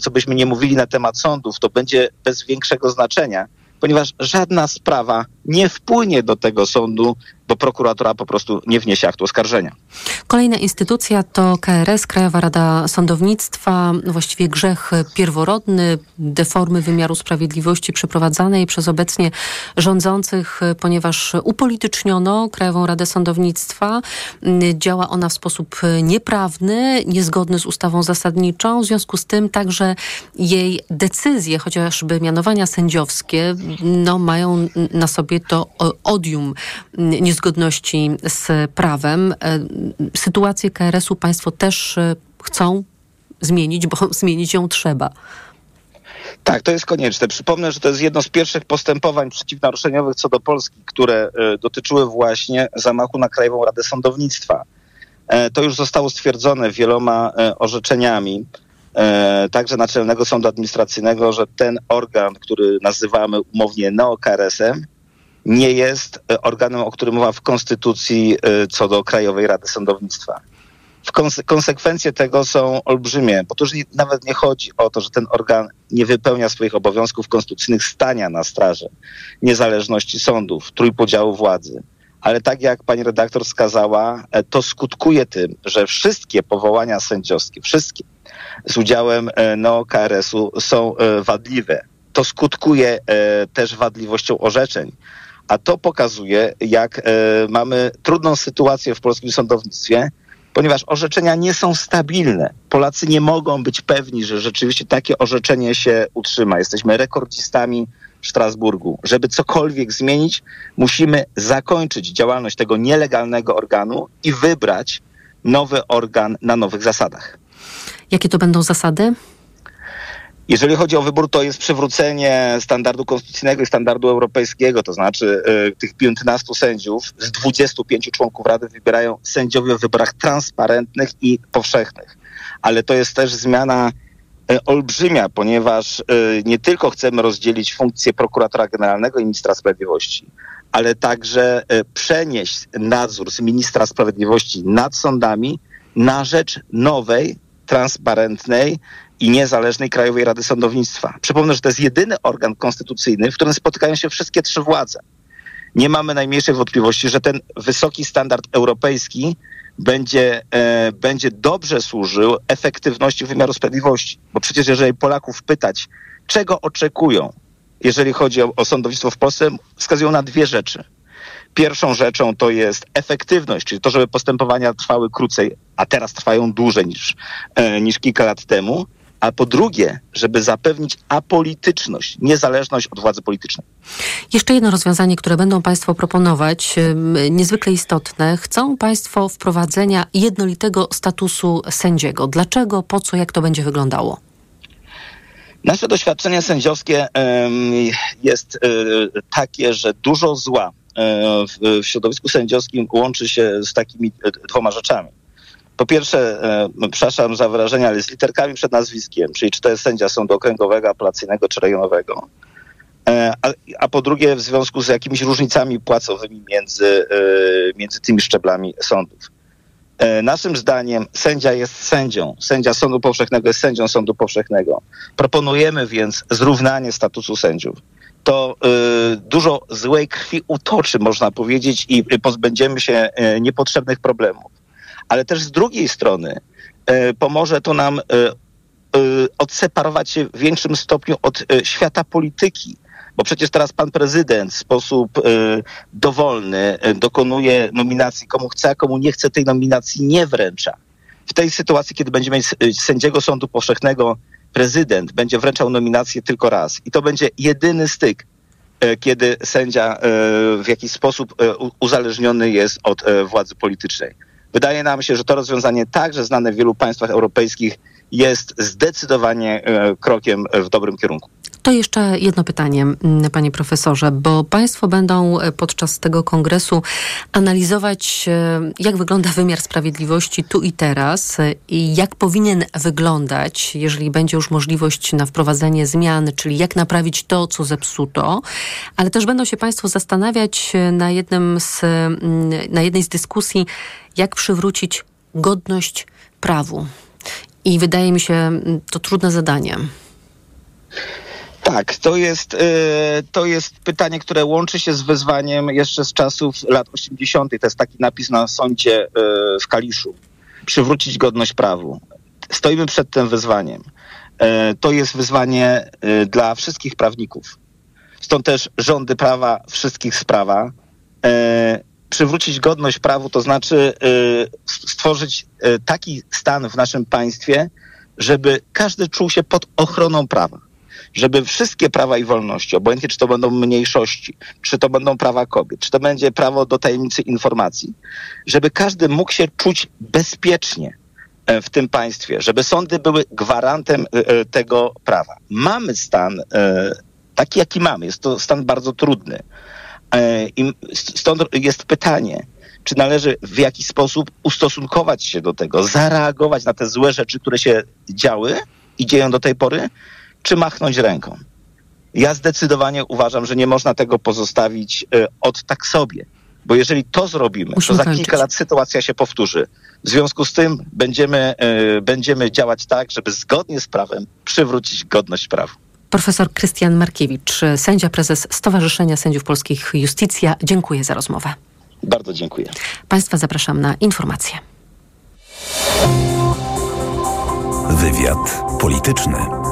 co byśmy nie mówili na temat sądów, to będzie bez większego znaczenia, ponieważ żadna sprawa nie wpłynie do tego sądu, bo prokuratura po prostu nie wniesie aktu oskarżenia. Kolejna instytucja to KRS, Krajowa Rada Sądownictwa, właściwie grzech pierworodny deformy wymiaru sprawiedliwości przeprowadzanej przez obecnie rządzących, ponieważ upolityczniono Krajową Radę Sądownictwa. Działa ona w sposób nieprawny, niezgodny z ustawą zasadniczą. W związku z tym także jej decyzje, chociażby mianowania sędziowskie, no, mają na sobie to odium niezgodności z prawem. E, sytuację KRS-u Państwo też e, chcą zmienić, bo zmienić ją trzeba. Tak, to jest konieczne. Przypomnę, że to jest jedno z pierwszych postępowań przeciwnaruszeniowych co do Polski, które e, dotyczyły właśnie zamachu na Krajową Radę Sądownictwa. To już zostało stwierdzone wieloma orzeczeniami, także Naczelnego Sądu Administracyjnego, że ten organ, który nazywamy umownie neokRS-em, nie jest e, organem, o którym mowa w Konstytucji e, co do Krajowej Rady Sądownictwa. Konsekwencje tego są olbrzymie, bo nawet nie chodzi o to, że ten organ nie wypełnia swoich obowiązków konstytucyjnych stania na straży niezależności sądów, trójpodziału władzy. Ale tak jak pani redaktor wskazała, e, to skutkuje tym, że wszystkie powołania sędziowskie, wszystkie z udziałem no, KRS-u są wadliwe. To skutkuje też wadliwością orzeczeń a to pokazuje, jak e, mamy trudną sytuację w polskim sądownictwie, ponieważ orzeczenia nie są stabilne. Polacy nie mogą być pewni, że rzeczywiście takie orzeczenie się utrzyma. Jesteśmy rekordzistami w Strasburgu. Żeby cokolwiek zmienić, musimy zakończyć działalność tego nielegalnego organu i wybrać nowy organ na nowych zasadach. Jakie to będą zasady? Jeżeli chodzi o wybór, to jest przywrócenie standardu konstytucyjnego i standardu europejskiego, to znaczy y, tych 15 sędziów z 25 członków Rady wybierają sędziowie w wyborach transparentnych i powszechnych. Ale to jest też zmiana y, olbrzymia, ponieważ y, nie tylko chcemy rozdzielić funkcję prokuratora generalnego i ministra sprawiedliwości, ale także przenieść nadzór z ministra sprawiedliwości nad sądami na rzecz nowej, transparentnej i niezależnej Krajowej Rady Sądownictwa. Przypomnę, że to jest jedyny organ konstytucyjny, w którym spotykają się wszystkie trzy władze. Nie mamy najmniejszej wątpliwości, że ten wysoki standard europejski będzie, e, będzie dobrze służył efektywności wymiaru sprawiedliwości. Bo przecież jeżeli Polaków pytać, czego oczekują, jeżeli chodzi o, o sądownictwo w Polsce, wskazują na dwie rzeczy. Pierwszą rzeczą to jest efektywność, czyli to, żeby postępowania trwały krócej, a teraz trwają dłużej niż, e, niż kilka lat temu a po drugie, żeby zapewnić apolityczność, niezależność od władzy politycznej. Jeszcze jedno rozwiązanie, które będą Państwo proponować, niezwykle istotne. Chcą Państwo wprowadzenia jednolitego statusu sędziego. Dlaczego, po co, jak to będzie wyglądało? Nasze doświadczenie sędziowskie jest e, takie, że dużo zła e, w środowisku sędziowskim łączy się z takimi e, dwoma rzeczami po pierwsze, e, przepraszam za wyrażenie, ale z literkami przed nazwiskiem, czyli czy to jest sędzia sądu okręgowego, apelacyjnego czy rejonowego. E, a, a, po drugie, w związku z jakimiś różnicami płacowymi między, e, między tymi szczeblami sądów. E, naszym zdaniem sędzia jest sędzią. Sędzia Sądu Powszechnego jest sędzią Sądu Powszechnego. Proponujemy więc zrównanie statusu sędziów. To y, dużo złej krwi utoczy, można powiedzieć, i pozbędziemy się y, niepotrzebnych problemów ale też z drugiej strony e, pomoże to nam e, e, odseparować się w większym stopniu od świata polityki. Bo przecież teraz pan prezydent w sposób dowolny dokonuje nominacji komu chce, a komu nie chce tej nominacji nie wręcza. W tej sytuacji, kiedy będziemy mieć sędziego Sądu Powszechnego, prezydent będzie wręczał nominację tylko raz. I to będzie jedyny styk, kiedy sędzia w jakiś sposób uzależniony jest od władzy politycznej. Wydaje nam się, że to rozwiązanie także znane w wielu państwach europejskich jest zdecydowanie e, krokiem w dobrym kierunku. To jeszcze jedno pytanie, panie profesorze, bo państwo będą e, podczas tego kongresu analizować, e, jak wygląda wymiar sprawiedliwości tu i teraz i jak powinien wyglądać, jeżeli będzie już możliwość na wprowadzenie zmian, czyli jak naprawić to, co zepsuto, ale też będą się państwo zastanawiać na jednym z, na jednej z dyskusji, jak przywrócić godność prawu. I wydaje mi się to trudne zadanie. Tak, to jest, y, to jest pytanie, które łączy się z wyzwaniem jeszcze z czasów lat 80. To jest taki napis na sądzie y, w Kaliszu. Przywrócić godność prawu. Stoimy przed tym wyzwaniem. Y, to jest wyzwanie dla wszystkich prawników. Stąd też rządy prawa wszystkich sprawa przywrócić godność prawu, to znaczy stworzyć taki stan w naszym państwie, żeby każdy czuł się pod ochroną prawa. Żeby wszystkie prawa i wolności, obojętnie czy to będą mniejszości, czy to będą prawa kobiet, czy to będzie prawo do tajemnicy informacji, żeby każdy mógł się czuć bezpiecznie e, w tym państwie, żeby sądy były gwarantem e, e, tego prawa. Mamy stan taki, jaki mamy. Jest to stan bardzo trudny I stąd jest pytanie, czy należy w jakiś sposób ustosunkować się do tego, zareagować na te złe rzeczy, które się działy i dzieją do tej pory, czy machnąć ręką? Ja zdecydowanie uważam, że nie można tego pozostawić e, od tak sobie. Bo jeżeli to zrobimy, Musimy to za kilka lat sytuacja się powtórzy. W związku z tym będziemy, e, będziemy działać tak, żeby zgodnie z prawem przywrócić godność prawu. Profesor Krystian Markiewicz, sędzia prezes Stowarzyszenia Sędziów Polskich Justicja. Dziękuję za rozmowę. Bardzo dziękuję. Państwa zapraszam na informacje. Wywiad polityczny.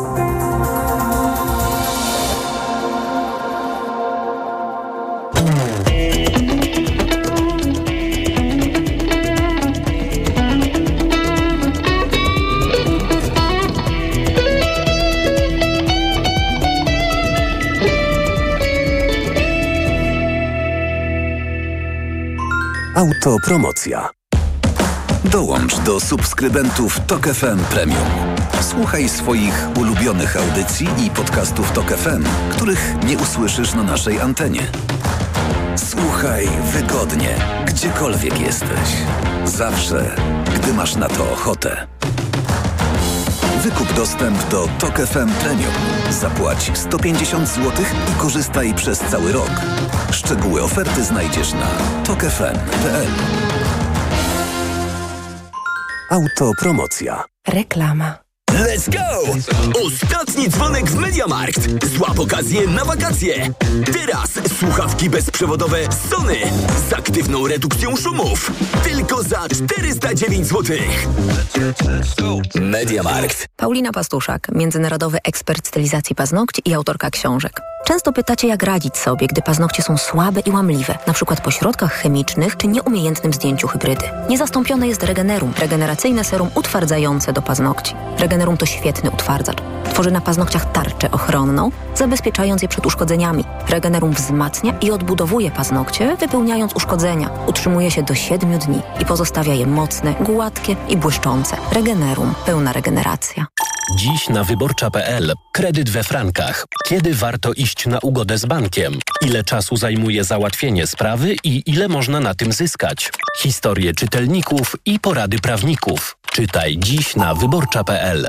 Autopromocja. Dołącz do subskrybentów Tok FM Premium. Słuchaj swoich ulubionych audycji i podcastów Tok FM, których nie usłyszysz na naszej antenie. Słuchaj wygodnie, gdziekolwiek jesteś. Zawsze, gdy masz na to ochotę. Wykup dostęp do Tok FM Premium. Zapłać 150 zł i korzystaj przez cały rok. Szczegóły oferty znajdziesz na tokefm.pl. Autopromocja. Reklama. Let's go! Ostatni dzwonek w Mediamarkt. Złap okazję na wakacje. Teraz słuchawki bezprzewodowe Sony z aktywną redukcją szumów. Tylko za 409 zł. Mediamarkt. Paulina Pastuszak, międzynarodowy ekspert stylizacji paznokci i autorka książek. Często pytacie, jak radzić sobie, gdy paznokcie są słabe i łamliwe, na przykład po środkach chemicznych czy nieumiejętnym zdjęciu hybrydy. Niezastąpione jest Regenerum, regeneracyjne serum utwardzające do paznokci. To świetny utwardzacz. Tworzy na paznokciach tarczę ochronną, zabezpieczając je przed uszkodzeniami. Regenerum wzmacnia i odbudowuje paznokcie, wypełniając uszkodzenia. Utrzymuje się do 7 dni i pozostawia je mocne, gładkie i błyszczące. Regenerum. Pełna regeneracja. Dziś na wyborcza.pl kredyt we frankach. Kiedy warto iść na ugodę z bankiem? Ile czasu zajmuje załatwienie sprawy i ile można na tym zyskać? Historie czytelników i porady prawników. Czytaj dziś na wyborcza.pl.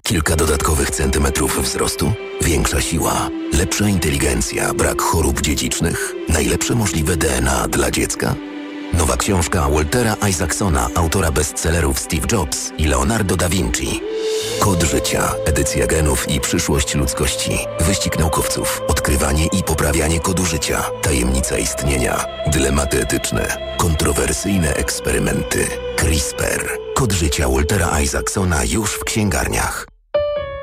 Kilka dodatkowych centymetrów wzrostu, większa siła, lepsza inteligencja, brak chorób dziedzicznych, najlepsze możliwe DNA dla dziecka. Nowa książka Waltera Isaacsona, autora bestsellerów Steve Jobs i Leonardo da Vinci. Kod życia, edycja genów i przyszłość ludzkości. Wyścig naukowców, odkrywanie i poprawianie kodu życia, tajemnica istnienia, dylematy etyczne, kontrowersyjne eksperymenty. CRISPR. Kod życia Waltera Isaacsona już w księgarniach.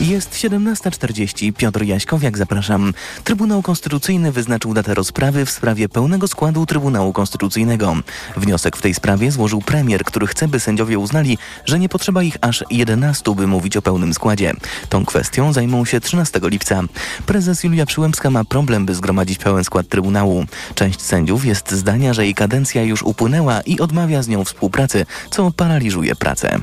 Jest 17.40. Piotr Jaśkowiak, zapraszam. Trybunał Konstytucyjny wyznaczył datę rozprawy w sprawie pełnego składu Trybunału Konstytucyjnego. Wniosek w tej sprawie złożył premier, który chce, by sędziowie uznali, że nie potrzeba ich aż 11, by mówić o pełnym składzie. Tą kwestią zajmą się 13 lipca. Prezes Julia Przyłębska ma problem, by zgromadzić pełen skład Trybunału. Część sędziów jest zdania, że jej kadencja już upłynęła i odmawia z nią współpracy, co paraliżuje pracę.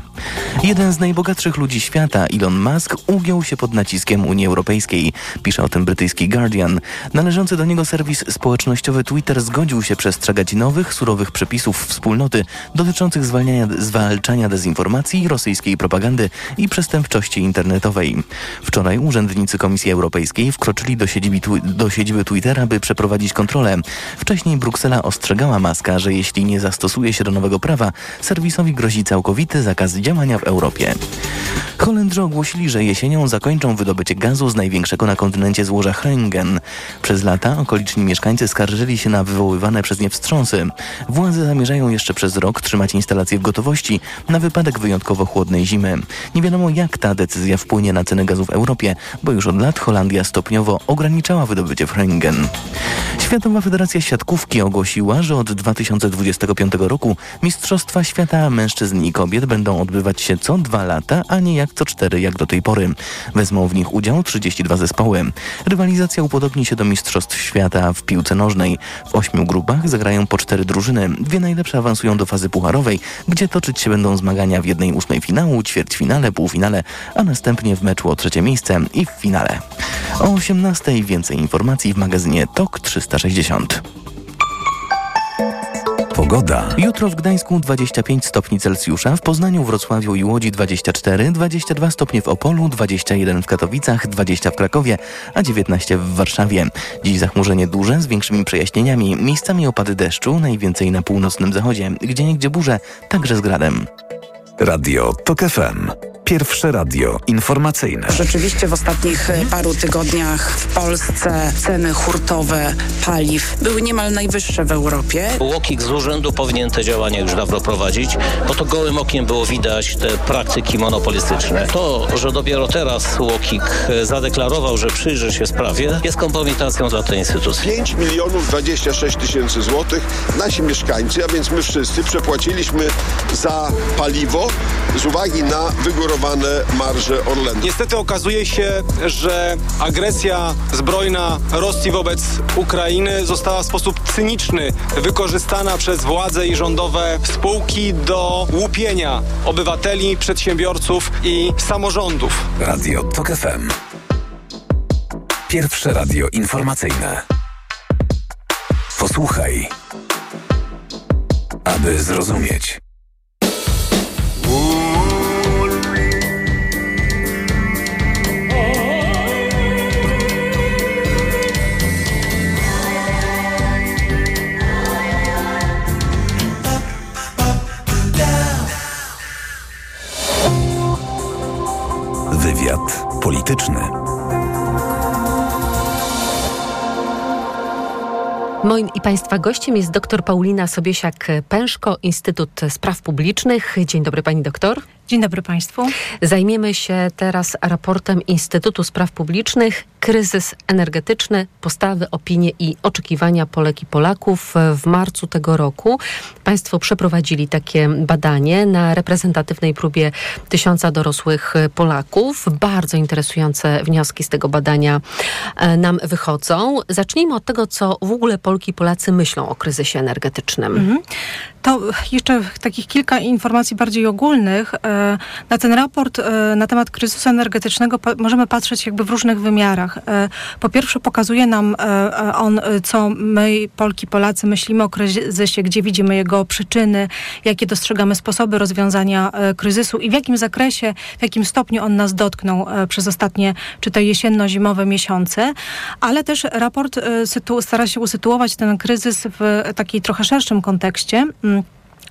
Jeden z najbogatszych ludzi świata, Elon Musk, ugiął ugiął się pod naciskiem Unii Europejskiej. Pisze o tym brytyjski Guardian. Należący do niego serwis społecznościowy Twitter zgodził się przestrzegać nowych, surowych przepisów wspólnoty dotyczących zwalniania, zwalczania dezinformacji, rosyjskiej propagandy i przestępczości internetowej. Wczoraj urzędnicy Komisji Europejskiej wkroczyli do siedziby, do siedziby Twittera, by przeprowadzić kontrolę. Wcześniej Bruksela ostrzegała Maska, że jeśli nie zastosuje się do nowego prawa, serwisowi grozi całkowity zakaz działania w Europie. Holendrzy ogłosili, że jesienią zakończą wydobycie gazu z największego na kontynencie złoża Groningen. Przez lata okoliczni mieszkańcy skarżyli się na wywoływane przez nie wstrząsy. Władze zamierzają jeszcze przez rok trzymać instalacje w gotowości na wypadek wyjątkowo chłodnej zimy. Nie wiadomo jak ta decyzja wpłynie na ceny gazu w Europie, bo już od lat Holandia stopniowo ograniczała wydobycie w Groningen. Światowa Federacja Siatkówki ogłosiła, że od 2025 roku Mistrzostwa Świata Mężczyzn i Kobiet będą odbywać się co dwa lata, a nie jak co cztery jak do tej pory. Wezmą w nich udział 32 zespoły. Rywalizacja upodobni się do Mistrzostw Świata w piłce nożnej. W ośmiu grupach zagrają po cztery drużyny. Dwie najlepsze awansują do fazy pucharowej, gdzie toczyć się będą zmagania w jednej ósmej finału, ćwierćfinale, półfinale, a następnie w meczu o trzecie miejsce i w finale. O 18 więcej informacji w magazynie TOK 360. Pogoda. Jutro w Gdańsku 25 stopni Celsjusza, w Poznaniu, Wrocławiu i Łodzi 24, 22 stopnie w Opolu, 21 w Katowicach, 20 w Krakowie, a 19 w Warszawie. Dziś zachmurzenie duże z większymi przejaśnieniami, miejscami opady deszczu, najwięcej na północnym zachodzie, gdzie niegdzie burze, także z gradem. Radio TOK FM. Pierwsze radio informacyjne. Rzeczywiście w ostatnich e, paru tygodniach w Polsce ceny hurtowe paliw były niemal najwyższe w Europie. Łokik z urzędu powinien te działania już dawno prowadzić, bo to gołym okiem było widać te praktyki monopolistyczne. To, że dopiero teraz Łokik e, zadeklarował, że przyjrzy się sprawie, jest kompromitacją dla tej instytucji. 5 milionów 26 tysięcy złotych nasi mieszkańcy, a więc my wszyscy przepłaciliśmy za paliwo z uwagi na wygórowanie marże Orlenu. Niestety okazuje się, że agresja zbrojna Rosji wobec Ukrainy została w sposób cyniczny wykorzystana przez władze i rządowe spółki do łupienia obywateli, przedsiębiorców i samorządów. Radio TOK FM. Pierwsze radio informacyjne. Posłuchaj, aby zrozumieć. Wywiad polityczny. Moim i Państwa gościem jest dr Paulina Sobiesiak-Pęszko, Instytut Spraw Publicznych. Dzień dobry Pani doktor. Dzień dobry Państwu. Zajmiemy się teraz raportem Instytutu Spraw Publicznych Kryzys energetyczny, postawy, opinie i oczekiwania Polek i Polaków w marcu tego roku. Państwo przeprowadzili takie badanie na reprezentatywnej próbie tysiąca dorosłych Polaków. Bardzo interesujące wnioski z tego badania e, nam wychodzą. Zacznijmy od tego, co w ogóle Polki i Polacy myślą o kryzysie energetycznym. Mhm. To jeszcze takich kilka informacji bardziej ogólnych. E, na ten raport e, na temat kryzysu energetycznego możemy patrzeć jakby w różnych wymiarach. E, po pierwsze pokazuje nam on, co my, Polki, Polacy, myślimy o kryzysie, gdzie widzimy jego przyczyny, jakie dostrzegamy sposoby rozwiązania kryzysu i w jakim zakresie, w jakim stopniu on nas dotknął przez ostatnie, czy to jesienno-zimowe miesiące, ale też raport stara się usytuować ten kryzys w takiej trochę szerszym kontekście. Mm,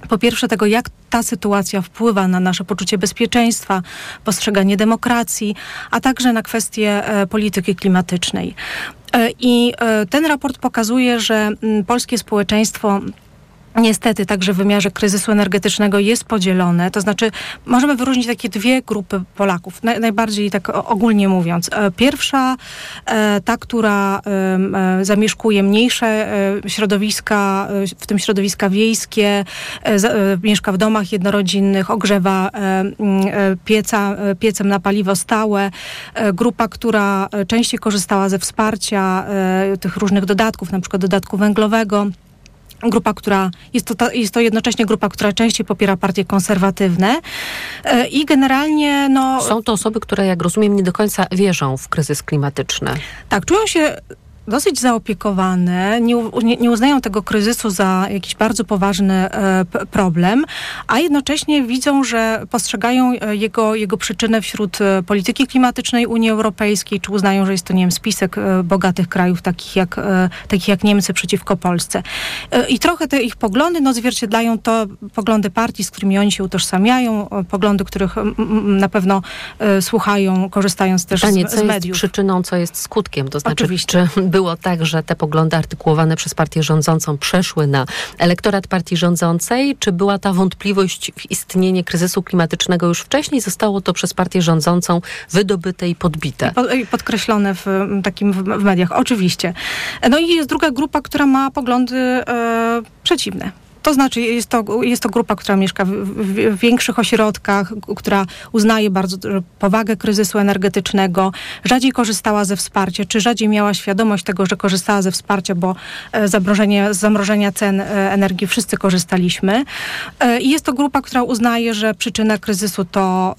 po pierwsze tego, jak ta sytuacja wpływa na nasze poczucie bezpieczeństwa, postrzeganie demokracji, a także na kwestie e, polityki klimatycznej. E, I e, ten raport pokazuje, że mm, polskie społeczeństwo niestety także w wymiarze kryzysu energetycznego jest podzielone. To znaczy możemy wyróżnić takie dwie grupy Polaków, najbardziej tak ogólnie mówiąc. E, pierwsza, e, ta, która e, zamieszkuje mniejsze środowiska, w tym środowiska wiejskie, mieszka w domach jednorodzinnych, ogrzewa pieca, piecem na paliwo stałe. Grupa, która częściej korzystała ze wsparcia tych różnych dodatków, na przykład dodatku węglowego, grupa, która jest to, ta, jest to jednocześnie grupa, która częściej popiera partie konserwatywne e, i generalnie no... Są to osoby, które jak rozumiem nie do końca wierzą w kryzys klimatyczny. Tak, czują się dosyć zaopiekowane, nie, nie, nie, uznają tego kryzysu za jakiś bardzo poważny e, problem, a jednocześnie widzą, że postrzegają e, jego, jego przyczynę wśród e, polityki klimatycznej Unii Europejskiej, czy uznają, że jest to, nie wiem, spisek e, bogatych krajów, takich jak, e, takich jak Niemcy przeciwko Polsce. I trochę te ich poglądy no, zwierciedlają to poglądy partii, z którymi oni się utożsamiają, poglądy, których m, m, na pewno słuchają, korzystając też Pytanie, z, z mediów. co jest przyczyną, co jest skutkiem, to znaczy, Oczywiście. czy było tak, że te poglądy artykułowane przez partię rządzącą przeszły na elektorat partii rządzącej, czy była ta wątpliwość w istnienie kryzysu klimatycznego już wcześniej, zostało to przez partię rządzącą wydobyte i podbite? I podkreślone w takim w, w mediach, oczywiście. No i jest druga grupa, która ma poglądy e, przeciwne. To znaczy, jest to, jest to grupa, która mieszka w, w, w, większych ośrodkach, która uznaje bardzo powagę kryzysu energetycznego, rzadziej korzystała ze wsparcia, czy rzadziej miała świadomość tego, że korzystała ze wsparcia, bo e, zamrożenie, zamrożenia cen e, energii wszyscy korzystaliśmy. E, I jest to grupa, która uznaje, że przyczyna kryzysu to,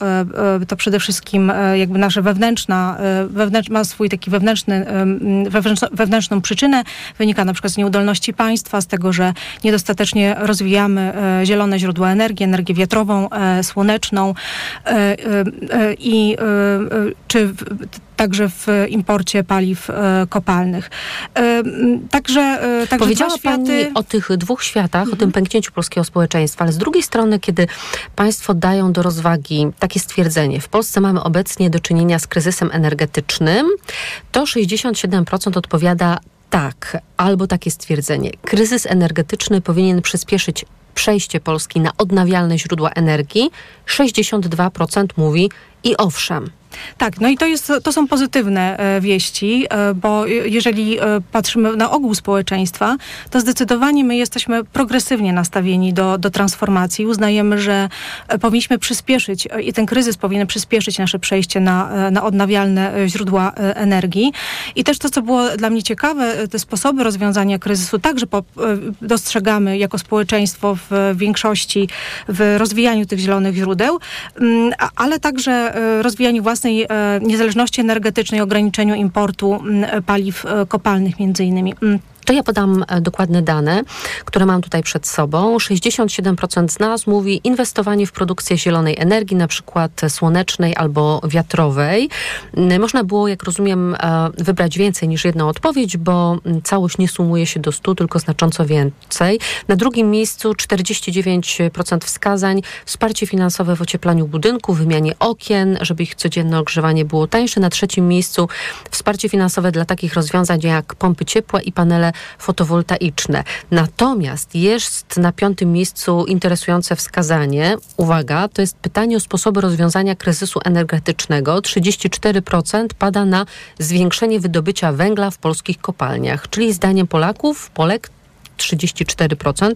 to przede wszystkim jakby nasza wewnętrzna, wewnętrz, ma swój taki wewnętrzny, wewnętrzną przyczynę. Wynika na przykład z nieudolności państwa, z tego, że niedostatecznie rozwijamy e, zielone źródła energii, energię wiatrową, e, słoneczną e, i czy także w imporcie paliw kopalnych. Także, także Powiedziała światy... Pani o tych dwóch światach, mhm. o tym pęknięciu polskiego społeczeństwa, ale z drugiej strony, kiedy Państwo dają do rozwagi takie stwierdzenie, w Polsce mamy obecnie do czynienia z kryzysem energetycznym, to 67% odpowiada tak, albo takie stwierdzenie. Kryzys energetyczny powinien przyspieszyć przejście Polski na odnawialne źródła energii. 62% mówi i owszem. Tak, no i to, jest, to są pozytywne e, wieści, e, bo jeżeli e, patrzymy na ogół społeczeństwa, to zdecydowanie my jesteśmy progresywnie nastawieni do, do transformacji. Uznajemy, że powinniśmy przyspieszyć i ten kryzys powinien przyspieszyć nasze przejście na, na odnawialne źródła energii. I też to, co było dla mnie ciekawe, te sposoby rozwiązania kryzysu także po, dostrzegamy jako społeczeństwo w większości w rozwijaniu tych zielonych źródeł, ale także rozwijaniu własnej własnej niezależności energetycznej, ograniczeniu importu paliw kopalnych między innymi. To ja podam dokładne dane, które mam tutaj przed sobą. 67% z nas mówi inwestowanie w produkcję zielonej energii, na przykład słonecznej albo wiatrowej. Można było, jak rozumiem, wybrać więcej niż jedną odpowiedź, bo całość nie sumuje się do 100, tylko znacząco więcej. Na drugim miejscu 49% wskazań, wsparcie finansowe w ocieplaniu budynków, wymianie okien, żeby ich codzienne ogrzewanie było tańsze. Na trzecim miejscu wsparcie finansowe dla takich rozwiązań jak pompy ciepła i panele fotowoltaiczne. Natomiast jest na piątym miejscu interesujące wskazanie, uwaga, to jest pytanie o sposoby rozwiązania kryzysu energetycznego. 34% pada na zwiększenie wydobycia węgla w polskich kopalniach, czyli zdaniem Polaków, Polek 34%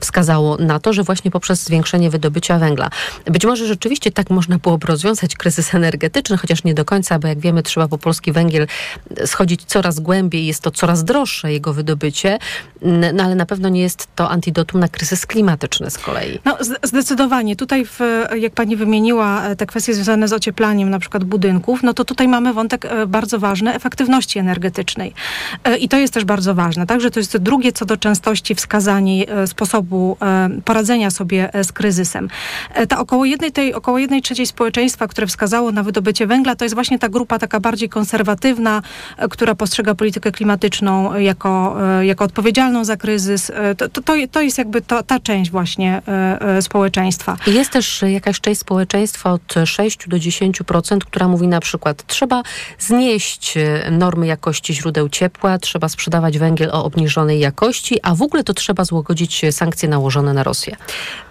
wskazało na to, że właśnie poprzez zwiększenie wydobycia węgla. Być może rzeczywiście tak można byłoby rozwiązać kryzys energetyczny, chociaż nie do końca, bo jak wiemy, trzeba po polski węgiel schodzić coraz głębiej, jest to coraz droższe jego wydobycie, no ale na pewno nie jest to antidotum na kryzys klimatyczny z kolei. No zdecydowanie. Tutaj, w, jak pani wymieniła e, te kwestie związane z ocieplaniem na przykład budynków, no to tutaj mamy wątek e, bardzo ważny efektywności energetycznej. E, I to jest też bardzo ważne. Także to jest drugie, co do częstości wskazanie sposobu poradzenia sobie z kryzysem. Ta około jednej, tej, około jednej trzeciej społeczeństwa, które wskazało na wydobycie węgla, to jest właśnie ta grupa taka bardziej konserwatywna, która postrzega politykę klimatyczną jako, jako odpowiedzialną za kryzys. To, to, to jest jakby to, ta część właśnie społeczeństwa. Jest też jakaś część społeczeństwa od 6 do 10%, która mówi na przykład trzeba znieść normy jakości źródeł ciepła, trzeba sprzedawać węgiel o obniżonej jakości, a w ogóle to trzeba złagodzić sankcje nałożone na Rosję.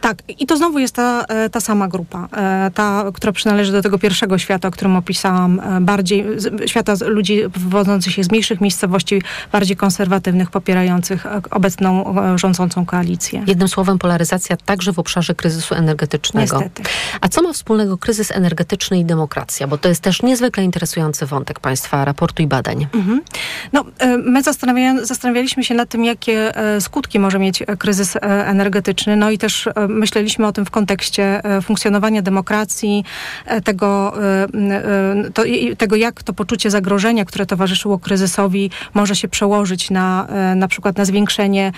Tak, i to znowu jest ta, ta sama grupa, ta, która przynależy do tego pierwszego świata, o którym opisałam, bardziej świata ludzi wywodzących się z mniejszych miejscowości, bardziej konserwatywnych, popierających obecną rządzącą koalicję. Jednym słowem polaryzacja także w obszarze kryzysu energetycznego. Niestety. A co ma wspólnego kryzys energetyczny i demokracja? Bo to jest też niezwykle interesujący wątek Państwa raportu i badań. Mhm. No, my zastanawialiśmy się nad tym, jakie jakie e, skutki może mieć e, kryzys e, energetyczny. No i też myśleliśmy o tym w kontekście funkcjonowania demokracji, tego, to, tego, jak to poczucie zagrożenia, które towarzyszyło kryzysowi, może się przełożyć na na przykład na zwiększenie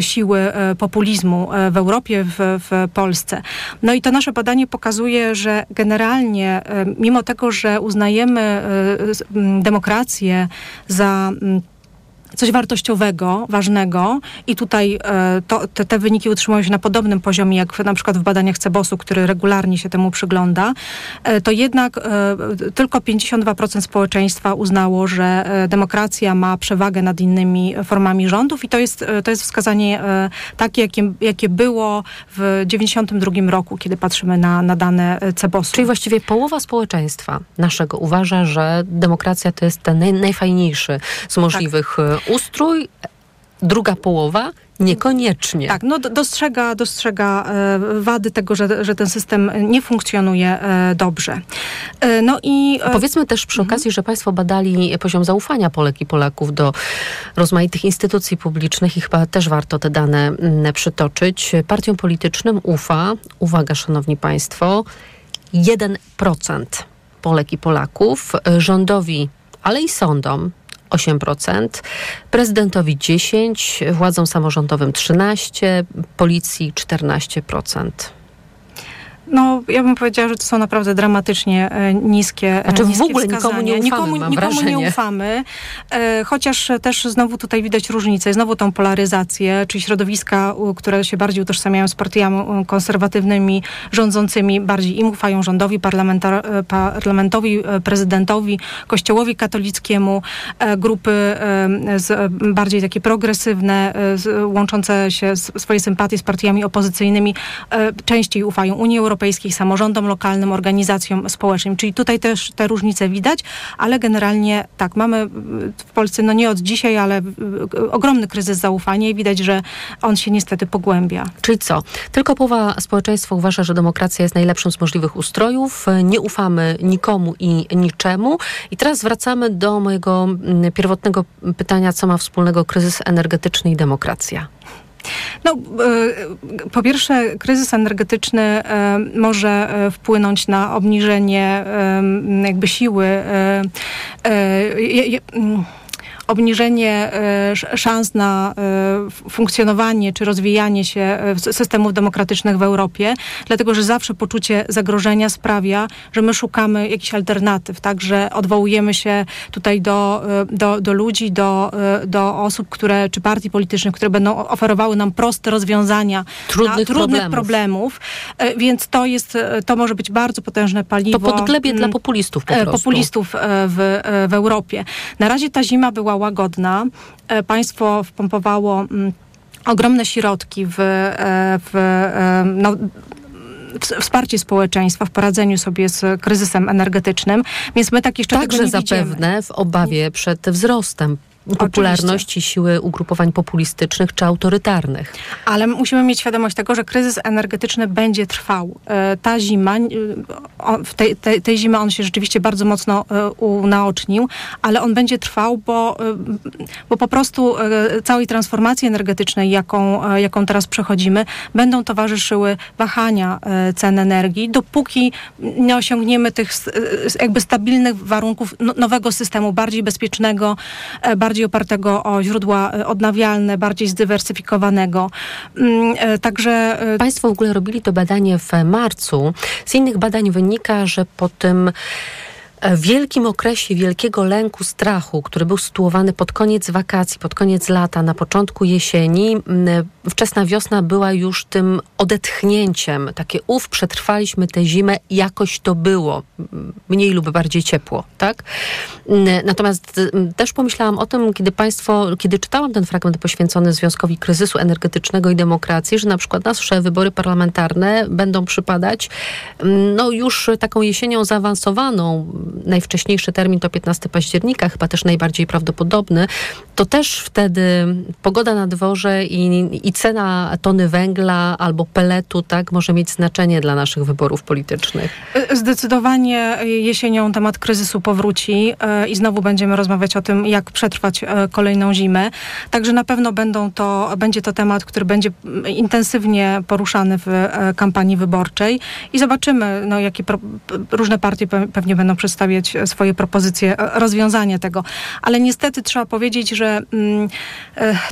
siły populizmu w Europie, w, w Polsce. No i to nasze badanie pokazuje, że generalnie, mimo tego, że uznajemy demokrację za coś wartościowego, ważnego i tutaj e, to, te, te wyniki utrzymują się na podobnym poziomie jak na przykład w badaniach Cebosu, który regularnie się temu przygląda, e, to jednak e, tylko 52% społeczeństwa uznało, że demokracja ma przewagę nad innymi formami rządów i to jest, to jest wskazanie takie, jakie, jakie było w 92 roku, kiedy patrzymy na, na dane Cebosu. Czyli właściwie połowa społeczeństwa naszego uważa, że demokracja to jest ten naj, najfajniejszy z możliwych e, ustrój. Druga połowa niekoniecznie. Tak, no do- dostrzega, dostrzega e, wady tego, że, że ten system nie funkcjonuje e, dobrze. E, no i Powiedzmy też przy okazji, że Państwo badali poziom zaufania Polek i Polaków do rozmaitych instytucji publicznych i chyba też warto te dane mm, przytoczyć. Partiom politycznym ufa, uwaga Szanowni Państwo, 1% Polek i Polaków, rządowi, ale i sądom 8%, prezydentowi 10%, władzom samorządowym 13%, policji 14%. No, ja bym powiedziała, że to są naprawdę dramatycznie e, niskie, Znaczy w niskie ogóle nikomu wskazania. nie ufamy, Nikomu, mam nikomu wrażenie. nie ufamy, e, chociaż też znowu tutaj widać różnicę, znowu tą polaryzację, czyli środowiska, które się bardziej utożsamiają z partiami konserwatywnymi, rządzącymi, bardziej im ufają rządowi, parlamentowi, prezydentowi, kościołowi katolickiemu, grupy z, bardziej takie progresywne, łączące się swoje sympatie z partiami opozycyjnymi, częściej ufają Unii Europejskiej, samorządom lokalnym, organizacjom społecznym. Czyli tutaj też te różnice widać, ale generalnie tak, mamy w Polsce, no nie od dzisiaj, ale y, ogromny kryzys zaufania i widać, że on się niestety pogłębia. Czyli co? Tylko połowa społeczeństwa uważa, że demokracja jest najlepszym z możliwych ustrojów. Nie ufamy nikomu i niczemu. I teraz wracamy do mojego mm, pierwotnego pytania, co ma wspólnego kryzys energetyczny i demokracja. No, y, po pierwsze, kryzys energetyczny y, może y, wpłynąć na obniżenie jakby siły. Obniżenie sz- szans na f- funkcjonowanie czy rozwijanie się s- systemów demokratycznych w Europie, dlatego że zawsze poczucie zagrożenia sprawia, że my szukamy jakichś alternatyw, tak, że odwołujemy się tutaj do, do, do ludzi, do, do osób, które, czy partii politycznych, które będą oferowały nam proste rozwiązania Trudnych na trudnych problemów. problemów. E, Więc to jest, e, to może być bardzo potężne paliwo. To podglebie dla mm, populistów po e, prostu. populistów e, w, e, w Europie. Na razie ta zima była łagodna. E, Państwo wpompowało mm, ogromne środki w, e, w e, no, wsparcie społeczeństwa w poradzeniu sobie z kryzysem energetycznym, więc my tak jeszcze Także zapewne w obawie przed wzrostem popularności siły ugrupowań populistycznych czy autorytarnych. Ale musimy mieć świadomość tego, że kryzys energetyczny będzie trwał. E, Ta zima, e, w tej, tej, tej zimy on się rzeczywiście bardzo mocno e, unaocznił, ale on będzie trwał, bo, bo po prostu całej transformacji energetycznej, jaką, jaką teraz przechodzimy, będą towarzyszyły wahania cen energii, dopóki nie osiągniemy tych jakby stabilnych warunków no- nowego systemu, bardziej bezpiecznego, e, bardziej opartego o źródła e, odnawialne, bardziej zdywersyfikowanego. Mm, e, Także e, Państwo w ogóle robili to badanie w marcu. Z innych badań wynika, że po tym wielkim okresie wielkiego lęku, strachu, który był sytuowany pod koniec wakacji, pod koniec lata, na początku jesieni, wczesna wiosna była już tym odetchnięciem. Takie ów, przetrwaliśmy tę zimę, jakoś to było. Mniej lub bardziej ciepło, tak? Natomiast m, też pomyślałam o tym, kiedy Państwo, kiedy czytałam ten fragment poświęcony związkowi kryzysu energetycznego i demokracji, że na przykład nasze wybory parlamentarne będą przypadać no już taką jesienią zaawansowaną, najwcześniejszy termin to 15 października, chyba też najbardziej prawdopodobny, to też wtedy pogoda na dworze i, i cena tony węgla albo peletu tak, może mieć znaczenie dla naszych wyborów politycznych. Zdecydowanie jesienią temat kryzysu powróci e, i znowu będziemy rozmawiać o tym, jak przetrwać e, kolejną zimę. Także na pewno będą to, będzie to temat, który będzie intensywnie poruszany w e, kampanii wyborczej i zobaczymy, no, jakie pro, różne partie pewnie będą przedstawiać swoje propozycje rozwiązania tego. Ale niestety trzeba powiedzieć, że mm,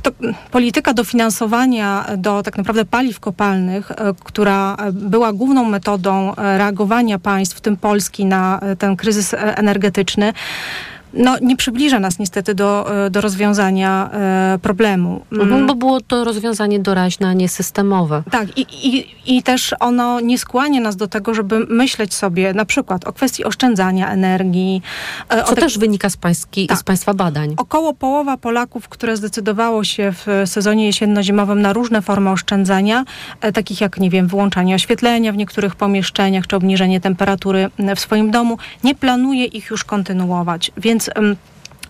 to polityka dofinansowania do tak naprawdę paliw kopalnych, która była główną metodą reagowania państw, w tym Polski, na ten kryzys energetyczny, no, nie przybliża nas niestety do, e, do rozwiązania e, problemu. Mhm, bo było to rozwiązanie doraźne, a nie systemowe. Tak, i, i, i też ono nie skłania nas do tego, żeby myśleć sobie na przykład o kwestii oszczędzania energii. E, Co te... też wynika z, pański, tak. z Państwa badań. Około połowa Polaków, które zdecydowało się w sezonie jesienno-zimowym na różne formy oszczędzania, takich jak, nie wiem, wyłączanie oświetlenia w niektórych pomieszczeniach, czy obniżenie temperatury w swoim domu, nie planuje ich już kontynuować. Więc więc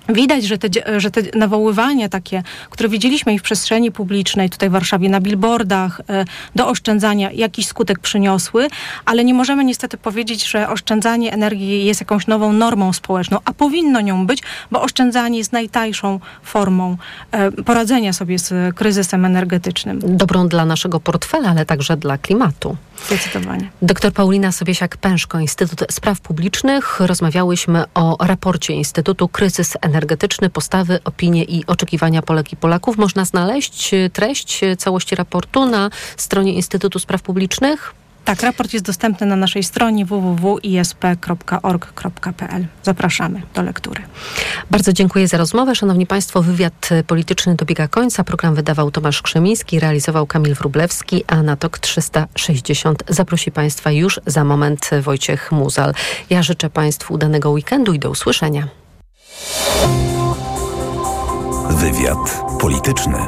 Widać, że te, że te nawoływania takie, które widzieliśmy i w przestrzeni publicznej, tutaj w Warszawie, na billboardach, e, do oszczędzania jakiś skutek przyniosły, ale nie możemy niestety powiedzieć, że oszczędzanie energii jest jakąś nową normą społeczną, a powinno nią być, bo oszczędzanie jest najtańszą formą e, poradzenia sobie z kryzysem energetycznym. Dobrą dla naszego portfela, ale także dla klimatu. Zdecydowanie. Doktor Paulina Sobiesiak-Pęszko, Instytut Spraw Publicznych. Rozmawiałyśmy o raporcie Instytutu Kryzys Energetyczny, postawy, opinie i oczekiwania Polek i Polaków. Można znaleźć treść całości raportu na stronie Instytutu Spraw Publicznych. Tak, raport jest dostępny na naszej stronie www.isp.org.pl. Zapraszamy do lektury. Bardzo dziękuję za rozmowę. Szanowni Państwo, wywiad polityczny dobiega końca. Program wydawał Tomasz Krzemiński, realizował Kamil Wrublewski, a na TOK 360 zaprosi Państwa już za moment Wojciech Muzal. Ja życzę Państwu udanego weekendu i do usłyszenia. Wywiad polityczny.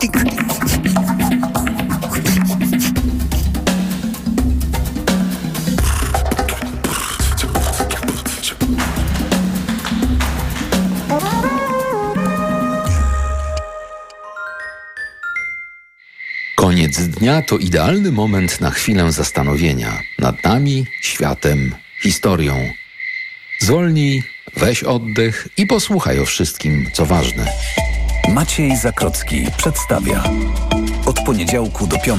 Koniec dnia to idealny moment na chwilę zastanowienia nad nami, światem, historią. Zwolnij, weź oddech i posłuchaj o wszystkim, co ważne. Maciej Zakrocki przedstawia. Od poniedziałku do piątku.